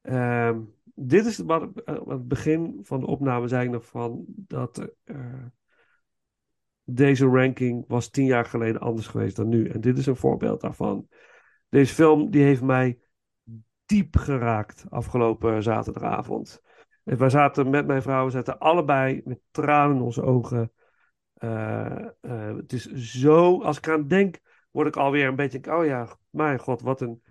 Ehm, dit is wat, eh, het begin van de opname zei ik van dat eh, deze ranking was tien jaar geleden anders geweest dan nu. En dit is een voorbeeld daarvan. Deze film die heeft mij diep geraakt afgelopen zaterdagavond. En wij zaten met mijn vrouw, we zaten allebei met tranen in onze ogen. Eh, eh, het is zo, als ik aan denk, word ik alweer een beetje, oh ja, mijn god, wat een.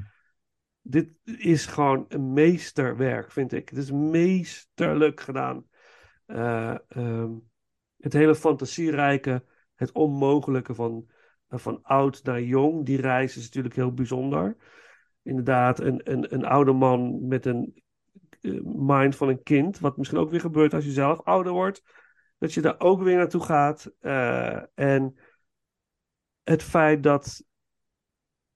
Dit is gewoon een meesterwerk, vind ik. Het is meesterlijk gedaan. Eh, ehm, het hele fantasierijke, het onmogelijke van, van oud naar jong, die reis is natuurlijk heel bijzonder. Inderdaad, een, een, een oude man met een eh, mind van een kind, wat misschien ook weer gebeurt als je zelf ouder wordt, dat je daar ook weer naartoe gaat. Eh, en het feit dat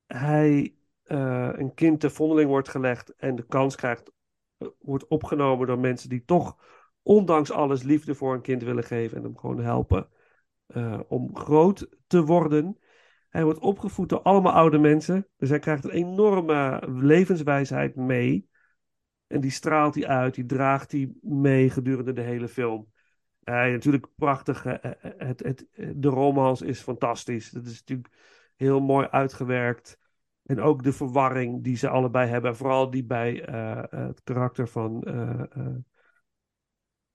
hij eh, een kind ter vondeling wordt gelegd en de kans krijgt, eh, wordt opgenomen door mensen die toch, ondanks alles, liefde voor een kind willen geven en hem gewoon helpen eh, om groot te worden. Hij wordt opgevoed door allemaal oude mensen, dus hij krijgt een enorme levenswijsheid mee. En die straalt hij uit, die draagt hij mee gedurende de hele film. Eh, natuurlijk prachtig. eh, eh, het, het, de romans is fantastisch. Het is natuurlijk heel mooi uitgewerkt. En ook de verwarring die ze allebei hebben. En vooral die bij eh, het karakter van eh, eh,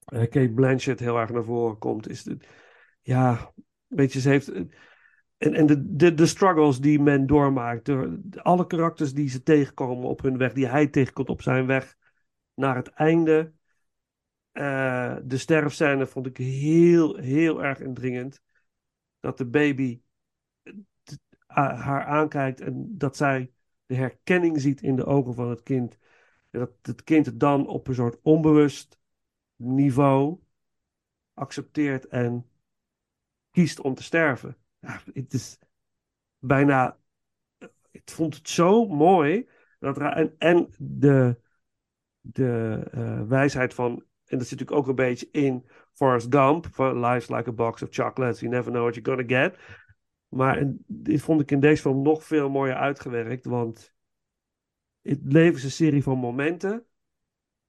eh, Kate Blanchett heel erg naar voren komt. Is het, ja, weet je, ze heeft. En, en de, de, de struggles die men doormaakt. Door alle karakters die ze tegenkomen op hun weg. Die hij tegenkomt op zijn weg naar het einde. Eh, de sterfscène vond ik heel, heel erg indringend. Dat de baby eh, haar aankijkt en dat zij de herkenning ziet in de ogen van het kind. En dat het kind het dan op een soort onbewust niveau accepteert en kiest om te sterven. Ja, het is bijna. Ik vond het zo mooi. Dat, en, en de, de eh, wijsheid van. En dat zit natuurlijk ook een beetje in Forrest Gump. Van Life's like a box of chocolates. You never know what you're gonna get. Maar en, dit vond ik in deze film nog veel mooier uitgewerkt. Want het leven is een serie van momenten.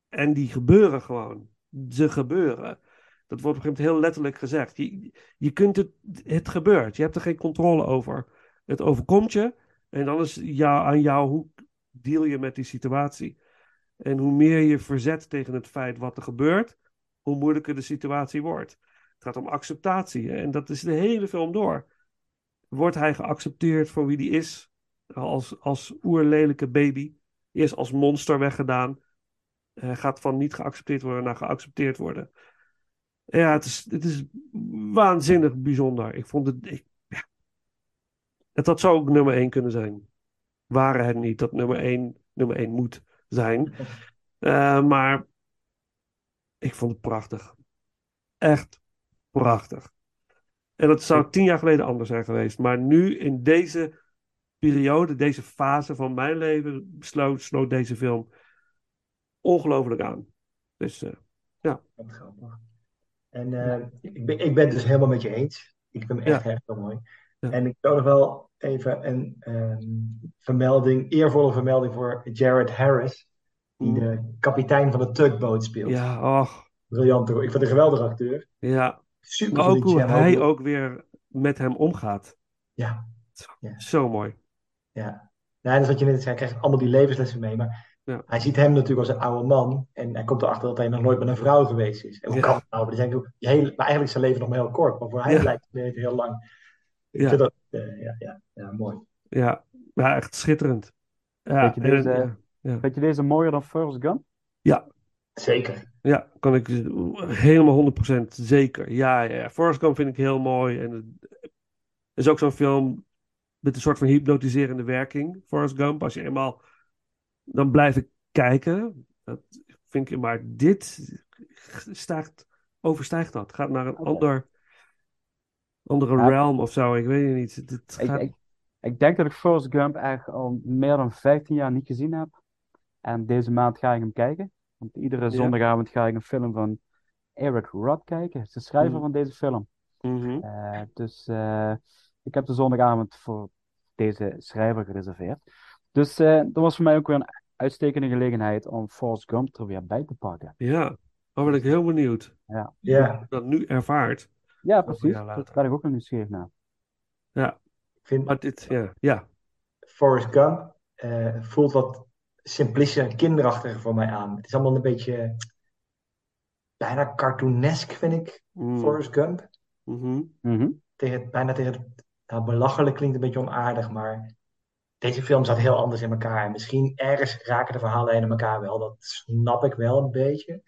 En die gebeuren gewoon. Ze gebeuren. Dat wordt op een gegeven moment heel letterlijk gezegd. Je, je kunt het, het gebeurt. Je hebt er geen controle over. Het overkomt je. En dan is jou, aan jou hoe deal je met die situatie. En hoe meer je verzet tegen het feit wat er gebeurt, hoe moeilijker de situatie wordt. Het gaat om acceptatie. En dat is de hele film door. Wordt hij geaccepteerd voor wie die is? Als, als oerlelijke baby. Eerst als monster weggedaan. Hij gaat van niet geaccepteerd worden naar geaccepteerd worden. Ja, het is, het is waanzinnig bijzonder. Ik vond het. Ik, ja. Het had zo ook nummer 1 kunnen zijn. Waren het niet dat nummer 1 nummer 1 moet zijn. *laughs* Eh, maar ik vond het prachtig. Echt prachtig. En dat zou tien jaar geleden anders zijn geweest. Maar nu, in deze periode, deze fase van mijn leven, sloot, sloot deze film ongelooflijk aan. Dus eh, ja. Wat grappig. En eh, ik, ben, ik ben het dus helemaal met je eens. Ik vind hem echt, Ja. echt heel mooi. Ja. En ik wil nog wel even een ehm, vermelding, eervolle vermelding voor Jared Harris, die de kapitein van de tugboot speelt. Ja, och, Briljant. hoor. Ik vind een geweldige acteur. ja. Super Maar ook hoe hij ook- ook weer met hem omgaat. Ja, Ja. Zo mooi. ja. En dat is wat je net zei, hij krijgt allemaal die levenslessen mee. Maar Ja. hij ziet hem natuurlijk als een oude man. En hij komt erachter dat hij nog nooit met een vrouw geweest is. En hoe Ja. kan dat nou? Maar, die zijn ook- je hele, maar eigenlijk is zijn leven nog maar heel kort. Maar voor Ja. lijkt het leven heel lang. Ik Ja. vind dat, ja, ja, ja, mooi. Ja, ja echt schitterend. Ja, Weet je en- deze- ja, ja. Vind je deze mooier dan First Gun? Zeker. Ja, kan ik helemaal 100% zeker. Ja, ja, ja. Forrest Gump vind ik heel mooi. En het is ook zo'n film met een soort van hypnotiserende werking. Forrest Gump, als je eenmaal... Dan blijf ik kijken. Dat vind ik... Maar dit stijgt, overstijgt dat. Gaat naar een ander... Andere Ja. realm of zo. Ik weet het niet. Het Ik, gaat... ik, ik denk dat ik Forrest Gump eigenlijk al meer dan 15 jaar niet gezien heb. En deze maand ga ik hem kijken. Want iedere Ja. zondagavond ga ik een film van Eric Roth kijken. Hij is de schrijver Mhm. van deze film. Mhm. Eh, dus eh, ik heb de zondagavond voor deze schrijver gereserveerd. Dus eh, dat was voor mij ook weer een uitstekende gelegenheid om Forrest Gump er weer bij te pakken. Ja, dan ben ik heel benieuwd. Ja, Ja, Hoe je dat nu ervaart. Ja precies. Dat ga ik ook nog nieuwsgierig naar. Ja, ik vind maar dit, ja, ja. Forrest Gump eh, voelt wat simplistischer en kinderachtiger voor mij aan. Het is allemaal een beetje bijna cartoonesk, vind ik, Mm. Forrest Gump. Mhm. Mhm. Tegen, bijna tegen het nou, belachelijk klinkt een beetje onaardig, maar deze film zat heel anders in elkaar. En misschien ergens raken de verhaallijnen elkaar wel. Dat snap ik wel een beetje.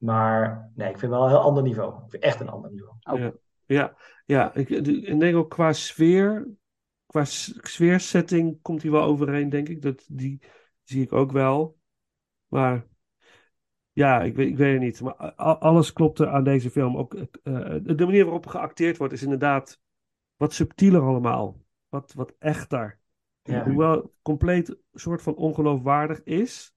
Maar nee, ik vind wel een heel ander niveau. Ik vind echt een ander niveau. Oh. Ja, ja ik, ik denk ook qua sfeer, qua sfeersetting komt hij wel overeen, denk ik. Dat, die zie ik ook wel. Maar ja, ik weet, ik weet het niet. Maar alles klopte aan deze film. Ook, eh, de manier waarop geacteerd wordt is inderdaad wat subtieler allemaal. Wat, wat echter. Ja. Hoewel het compleet soort van ongeloofwaardig is,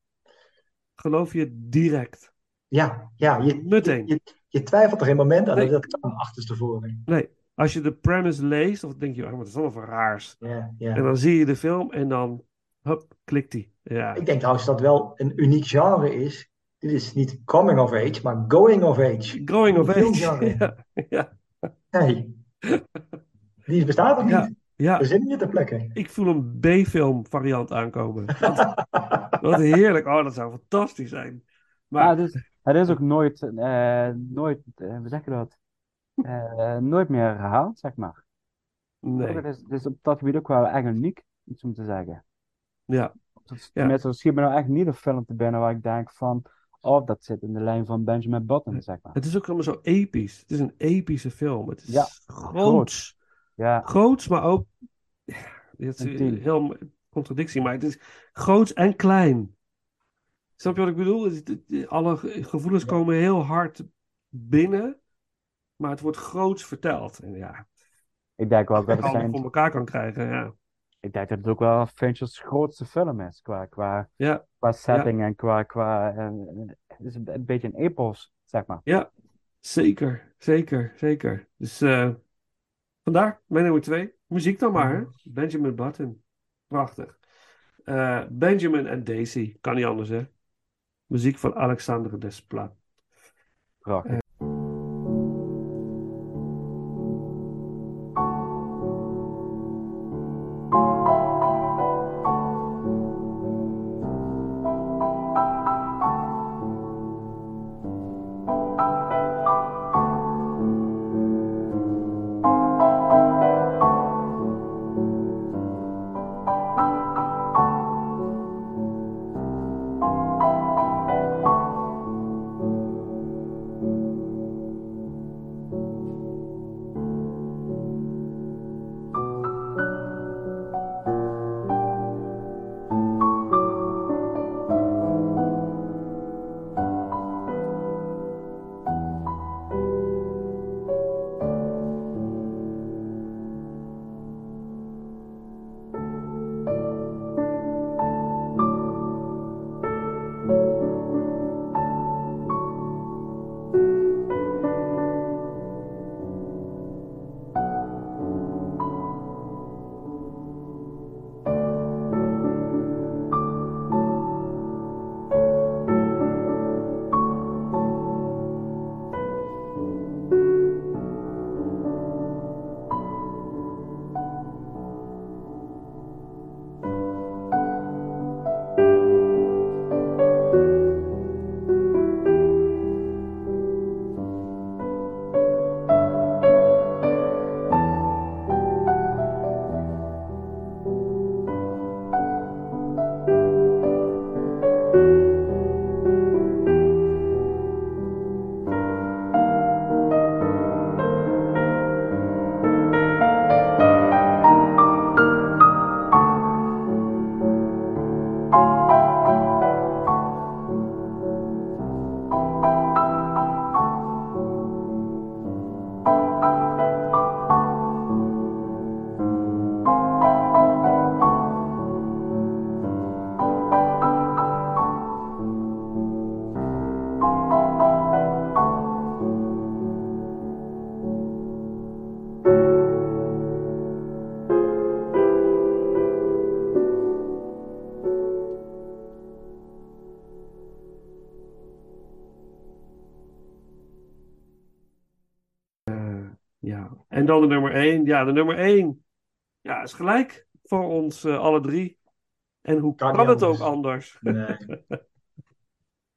geloof je het direct. Ja, ja je, Meteen. je, je twijfelt er geen moment aan Nee. dat dat kan achterstevoren. Nee, als je de premise leest, dan denk je, oh, wat is allemaal voor raars. Ja, ja. En dan zie je de film en dan, hup, klikt die. Ja, Ik denk trouwens dat wel een uniek genre is. Dit is niet coming of age, maar going of age. going of age. *laughs* Ja, ja, Nee. Die bestaat er niet. Ja. ja. We zitten hier ter plekke. Ik voel een B-film variant aankomen. Wat, wat heerlijk. Oh, dat zou fantastisch zijn. Maar Ja, is, het is ook nooit, eh, nooit, eh, hoe zeg je dat? Eh, nooit meer herhaald, zeg maar. nee, Het is, het is op dat gebied ook wel echt uniek, iets om te zeggen. ja. Tenminste, er schiet me nou echt niet een film te binnen waar ik denk van, oh, dat zit in de lijn van Benjamin Button, zeg maar. het is ook allemaal zo episch. Het is een epische film. Het is Ja, groots. Ja, Groots, maar ook, ja, is Intiem. heel contradictie, maar het is groots en klein. Snap je wat ik bedoel? Alle ge- gevoelens komen heel hard binnen, maar het wordt groots verteld. En ja, ik denk wel dat het allemaal zijn, voor elkaar kan krijgen. Ja, ik denk dat het ook wel Fincher's grootste film is, qua, qua, ja, qua setting en qua, qua, eh, het is een, beetje een epos, zeg maar. ja zeker, zeker, zeker. Dus eh, vandaar mijn nummer twee. Muziek dan maar, hè? Benjamin Button. Prachtig. Eh, Benjamin en Daisy, kan niet anders, hè? Muziek van Alexander Desplat. Prachtig. En dan de nummer 1. Ja, de nummer 1 ja, is gelijk voor ons eh, alle drie. En hoe Kan het ook anders. Nee. *laughs*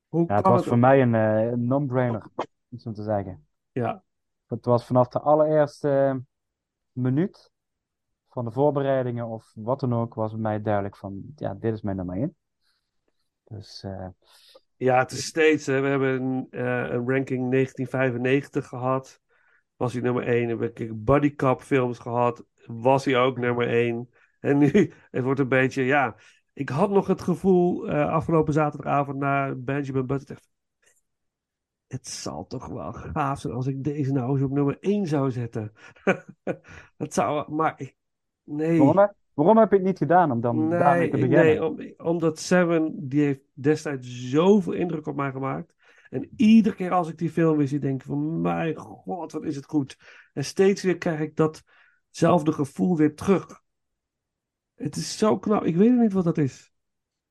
hoe Ja, het kan was het voor mij een, eh, een non-brainer, om zo te zeggen. Ja, Het was vanaf de allereerste eh, minuut van de voorbereidingen of wat dan ook, was bij mij duidelijk van, ja, dit is mijn nummer 1. Dus eh, ja, het is steeds. Hè, we hebben een, eh, een ranking 1995 gehad. Was hij nummer 1. Hebben we Buddy Cop films gehad. Was hij ook nummer 1. En nu, *laughs* het wordt een beetje, ja. Ik had nog het gevoel eh, afgelopen zaterdagavond na Benjamin Button. dacht, Het zal toch wel gaaf zijn als ik deze nou eens op nummer 1 zou zetten. *laughs* dat zou, maar ik, nee. waarom, heb- waarom heb je het niet gedaan om dan daarmee Nee, te beginnen? nee om- omdat Seven, die heeft destijds zoveel indruk op mij gemaakt. En iedere keer als ik die film weer zie, denk ik van, mijn god, wat is het goed. En steeds weer krijg ik datzelfde gevoel weer terug. Het is zo knap, ik weet niet wat dat is.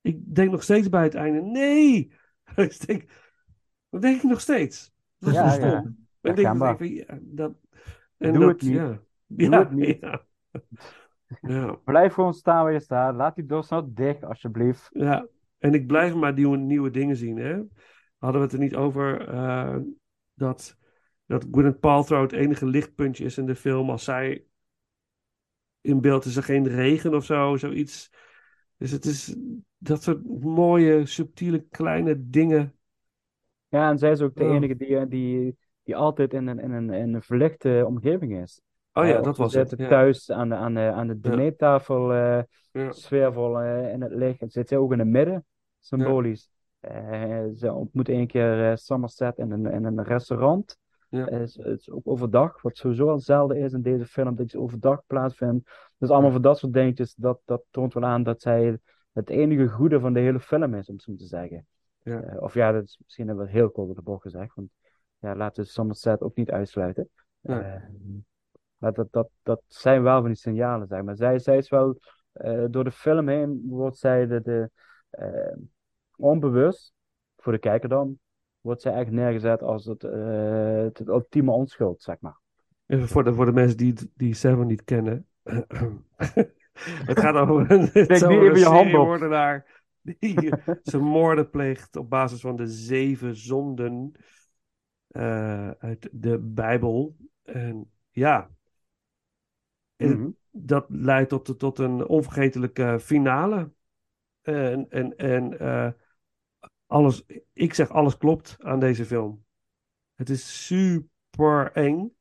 Ik denk nog steeds bij het einde, nee! *laughs* Ik denk, dat denk ik nog steeds. Dat is Ja, zo ja. stom. Ik denk, ja, dat, en Doe dat, het niet. Ja. Doe ja, het niet. Ja. *laughs* ja. Blijf gewoon staan waar je staat. Laat die doos nou dicht, alsjeblieft. Ja, en ik blijf maar nieuwe, nieuwe dingen zien. Hè? Hadden we het er niet over eh, dat, dat Gwyneth Paltrow het enige lichtpuntje is in de film. Als zij in beeld is er geen regen of zo, zoiets. Dus het is dat soort mooie, subtiele, kleine dingen. Ja, en zij is ook de enige die, die, die altijd in een, in een, in een verlichte omgeving is. Oh Eh, ja, of dat was het. Ja. thuis aan de, aan de, aan de dinertafel, eh, Ja. sfeervol eh, in het licht. Zit zij ook in het midden, symbolisch. Eh, ze ontmoet één keer eh, Somerset in een, in een restaurant. Ja. Eh, het, is, het is ook overdag, wat sowieso al zelden is in deze film, dat je overdag plaatsvindt. Dus allemaal van dat soort dingetjes, dat, dat toont wel aan dat zij het enige goede van de hele film is, om het zo te zeggen. Ja. Eh, of ja, dat is misschien wel heel kort op de bocht gezegd, want ja, laten we Somerset ook niet uitsluiten. Ja. Eh, maar dat, dat, dat zijn wel van die signalen, zeg maar. Zij, zij is wel, eh, door de film heen wordt zij de, de eh, onbewust, voor de kijker dan, wordt zij echt neergezet als het, eh, het, het ultieme onschuld, zeg maar. Even voor de, voor de mensen die, die Seven niet kennen. *clears throat* het gaat over een, het seriemoordenaar die *laughs* zijn moorden pleegt op basis van de zeven zonden eh, uit de Bijbel. En ja, en Mhm. dat leidt tot, tot een onvergetelijke finale. En, en, en eh, alles, ik zeg alles klopt aan deze film. Het is super eng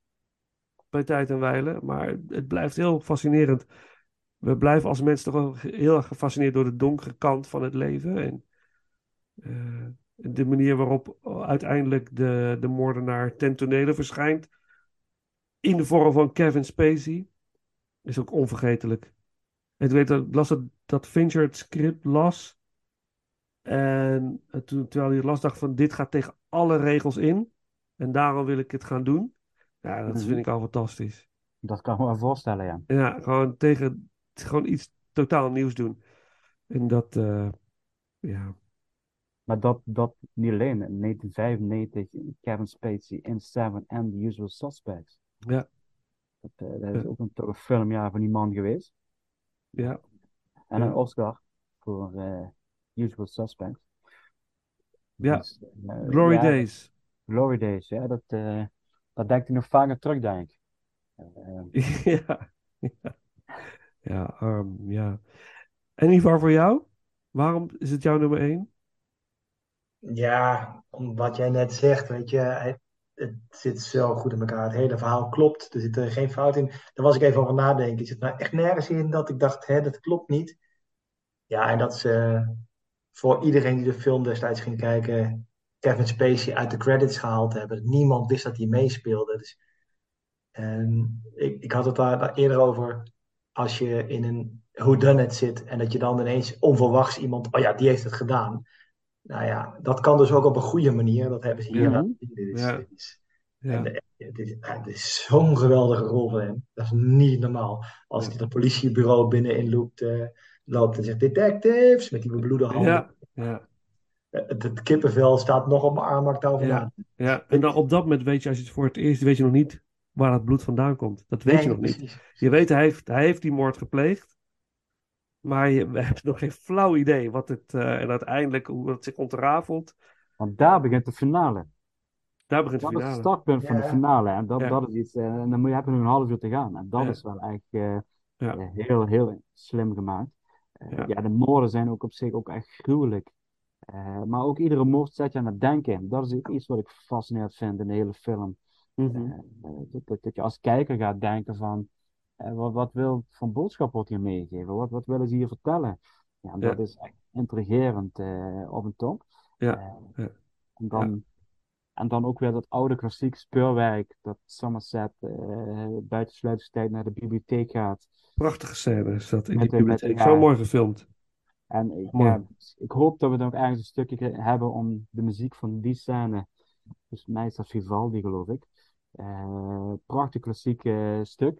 bij tijd en wijle, maar het blijft heel fascinerend. We blijven als mensen toch wel heel erg gefascineerd door de donkere kant van het leven. En eh, de manier waarop uiteindelijk de, de moordenaar ten tonele verschijnt. In de vorm van Kevin Spacey. Is ook onvergetelijk. Toen weet ik, ik las dat, dat Fincher het script las. En eh, toen, terwijl hij het las, dacht van dit gaat tegen alle regels in. En daarom wil ik het gaan doen. Ja, dat Mhm. vind ik al fantastisch. Dat kan ik me wel voorstellen, ja. Ja, gewoon tegen, gewoon iets totaal nieuws doen. En dat, eh, ja. Maar dat, dat niet alleen. In 1995, Kevin Spacey in Seven and The Usual Suspects. Ja. Dat, eh, dat is Ja. ook een, een filmjaar van die man geweest. Ja. En Ja. een Oscar voor Usual Suspects. Ja. Dus, eh, Glory ja, Days. Glory Days, ja. Dat, eh dat denkt hij nog vaker terug, denk ik. *laughs* Ja. Ja. Ja, arm, ja. En Ivar, voor jou? Waarom is het jouw nummer één? Ja, om wat jij net zegt, weet je, het, het zit zo goed in elkaar. Het hele verhaal klopt, er zit er geen fout in. Daar was ik even over nadenken. Er zit nou echt nergens in dat ik dacht, hè, dat klopt niet. Ja, en dat ze voor iedereen die de film destijds ging kijken, Kevin Spacey uit de credits gehaald hebben. Niemand wist dat hij meespeelde. Dus, en ik, ik had het daar, daar eerder over, als je in een whodunit zit en dat je dan ineens onverwachts iemand, oh ja, die heeft het gedaan. Nou ja, dat kan dus ook op een goede manier. Dat hebben ze hier Ja. laten zien. Dit is, Ja. dit is, Ja. en de- het is, het is zo'n geweldige rol van hem. Dat is niet normaal. Als hij dat politiebureau binnenin loopt, eh, loopt en zegt detectives met die bebloede handen. Ja, ja, Het, het kippenvel staat nog op mijn arm, maar ik daarover Ja. ja. En dan op dat moment weet je, als je het voor het eerst weet je nog niet waar het bloed vandaan komt. Dat weet Nee, je nog niet. precies. Je weet, hij heeft, hij heeft die moord gepleegd. Maar je, *laughs* hebben nog geen flauw idee wat het, eh, en uiteindelijk hoe het zich ontrafelt. Want daar begint de finale. Daar begint de Dat is het finale. startpunt van de finale. En dat, Ja. dat is iets. eh, en dan moet je, heb je nog een half uur te gaan. En dat Ja. is wel echt eh, eh, heel, heel slim gemaakt. Ja. ja. de moorden zijn ook op zich ook echt gruwelijk. Eh, maar ook iedere moord zet je aan het denken. Dat is iets wat ik fascinerend vind in de hele film. Mhm. Eh, dat, dat, je als kijker gaat denken van, eh, wat, wat wil van boodschap wordt hier meegegeven? Wat, wat willen ze hier vertellen? Ja, dat Ja. is echt intrigerend op een top. Ja, ja. En dan, en dan ook weer dat oude klassiek speurwerk, dat Somerset eh buiten sluitingstijd naar de bibliotheek gaat. Prachtige scène is dat in Met die met- bibliotheek. ja. Zo mooi gefilmd. En ik, Mooi. ja, ik hoop dat we dan ook ergens een stukje hebben om de muziek van die scène. Dus mij is dat Vivaldi, geloof ik. Eh, prachtig klassiek eh, stuk.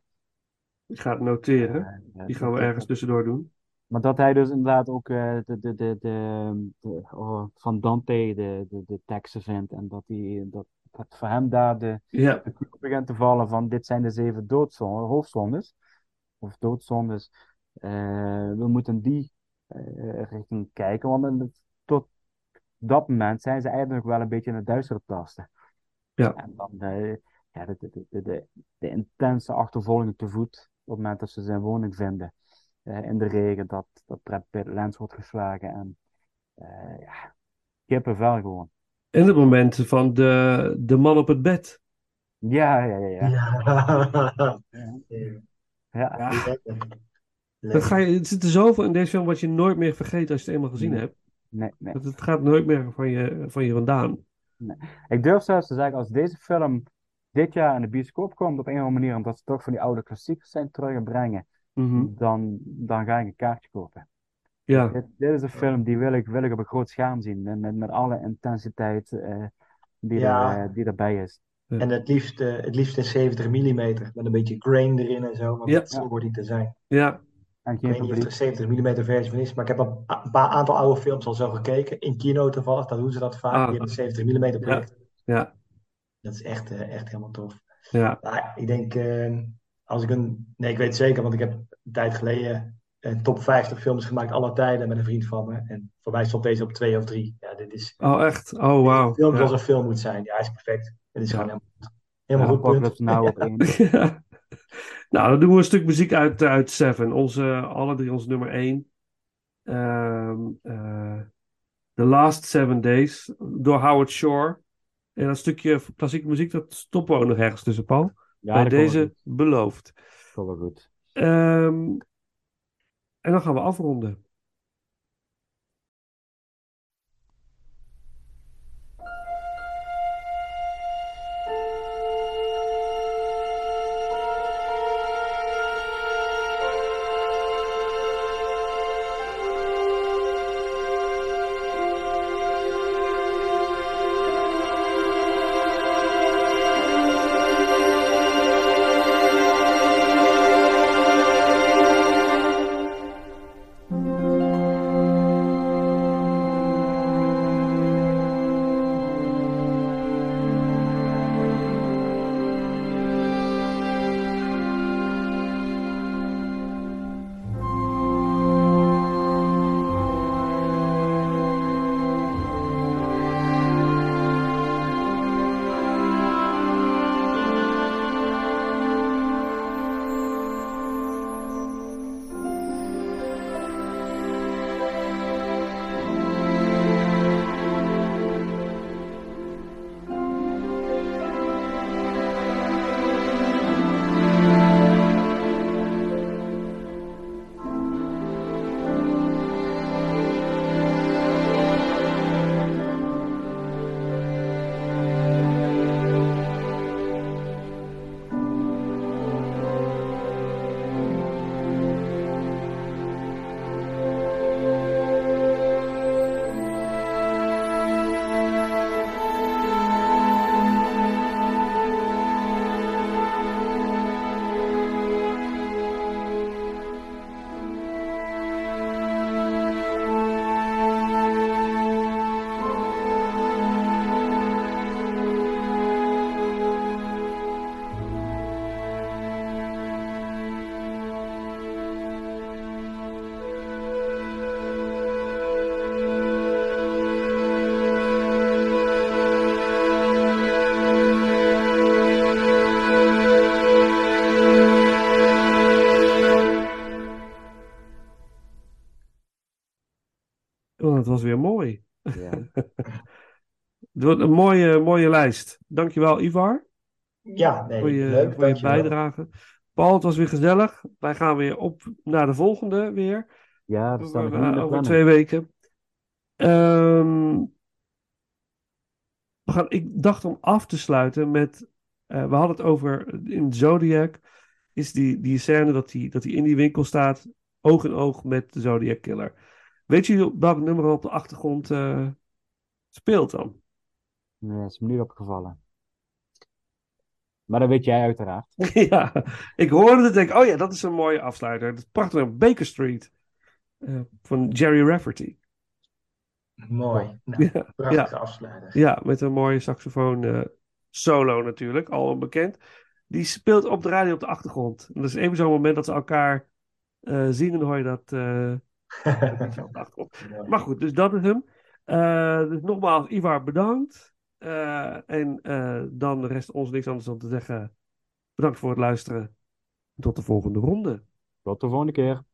Ik ga het noteren. Die gaan we ergens tussendoor doen. Maar dat hij dus inderdaad ook eh, de, de, de, de, oh, van Dante de, de, de teksten vindt. En dat, hij, dat, dat voor hem daar de, Ja, de begint te vallen van dit zijn de zeven doodzondes, hoofdzondes. Of doodzondes. Eh, we moeten die eh, richting kijken. Want tot dat moment zijn ze eigenlijk wel een beetje in het duistere tasten. Ja. En dan ja, de, de, de, de, de intense achtervolging te voet. Op het moment dat ze zijn woning vinden. Eh, in de regen, dat, dat Brad Pitt lens wordt geslagen. En eh ja, kippenvel gewoon. en het moment van de, de man op het bed. Ja, ja, ja. ja. Ja. Ja. Dan ga je, er zit er zoveel in deze film wat je nooit meer vergeet als je het eenmaal gezien Nee. hebt. Nee, nee. Dat het gaat nooit meer van je, van je vandaan. Ik durf zelfs te zeggen, als deze film dit jaar in de bioscoop komt op een of andere manier, omdat ze toch van die oude klassiekers zijn Mhm. dan, dan ga ik een kaartje kopen. Ja, Dit, dit is een film die wil ik, wil ik op een groot scherm zien, met, met, met alle intensiteit eh, die, Ja. er, eh, die erbij is. En het liefst, eh, het liefst in 70 mm met een beetje grain erin en zo. Want Ja. dat zo hoort niet te zijn. ja, En Ik weet niet of er een publiek. 70 mm versie van is, maar ik heb al een paar aantal oude films al zo gekeken. In kino toevallig, dan doen ze dat vaak. Ah. Die hebben een 70 mm project. ja, Dat is echt, echt helemaal tof. ja. Maar ik denk, eh, als ik een. Nee, ik weet het zeker, want ik heb een tijd geleden een top 50 films gemaakt, alle tijden, met een vriend van me. En voor mij stond deze op twee of drie. Ja, dit is. Oh, echt? Oh, wauw. Een film Ja. zoals een film moet zijn. Ja, hij is perfect. Het is Ja. gewoon helemaal, helemaal goed. Now op. *laughs* *laughs* Nou, dan doen we een stuk muziek uit, uit Seven. Onze, alle drie onze nummer één. Ehm, eh, The Last Seven Days door Howard Shore. En dat stukje klassieke muziek, dat stoppen we ook nog ergens tussen, Paul. Ja, Bij deze beloofd. Komt wel goed. Ehm, en dan gaan we afronden. Weer mooi. Ja. *laughs* Het wordt een mooie, mooie lijst. Dankjewel, Ivar, Ja, nee, voor je, leuk. voor je bijdrage. Paul, het was weer gezellig. Wij gaan weer op naar de volgende weer. Ja, staan Over, eh, over twee weken. Ehm, we gaan, ik dacht om af te sluiten met. eh, we hadden het over in Zodiac. Is die, die scène dat hij dat hij in die winkel staat. Oog in oog met de Zodiac Killer. Weet je welk nummer er op de achtergrond eh, speelt dan? Nee, is me niet opgevallen. Maar dat weet jij uiteraard. *laughs* ja, ik hoorde het. Denk, oh ja, dat is een mooie afsluiter. Dat is prachtig. Baker Street. eh, van Jerry Rafferty. Mooi. Nou, Ja, prachtige afsluiter. Ja, met een mooie saxofoon eh, solo natuurlijk, al onbekend. Die speelt op de radio op de achtergrond. En dat is even zo'n moment dat ze elkaar eh, zien en dan hoor je dat *laughs* Maar goed, dus dat is hem. Eh, dus nogmaals, Ivar, bedankt. Eh, en eh, dan rest ons niks anders dan te zeggen. Bedankt voor het luisteren. Tot de volgende ronde. Tot de volgende keer.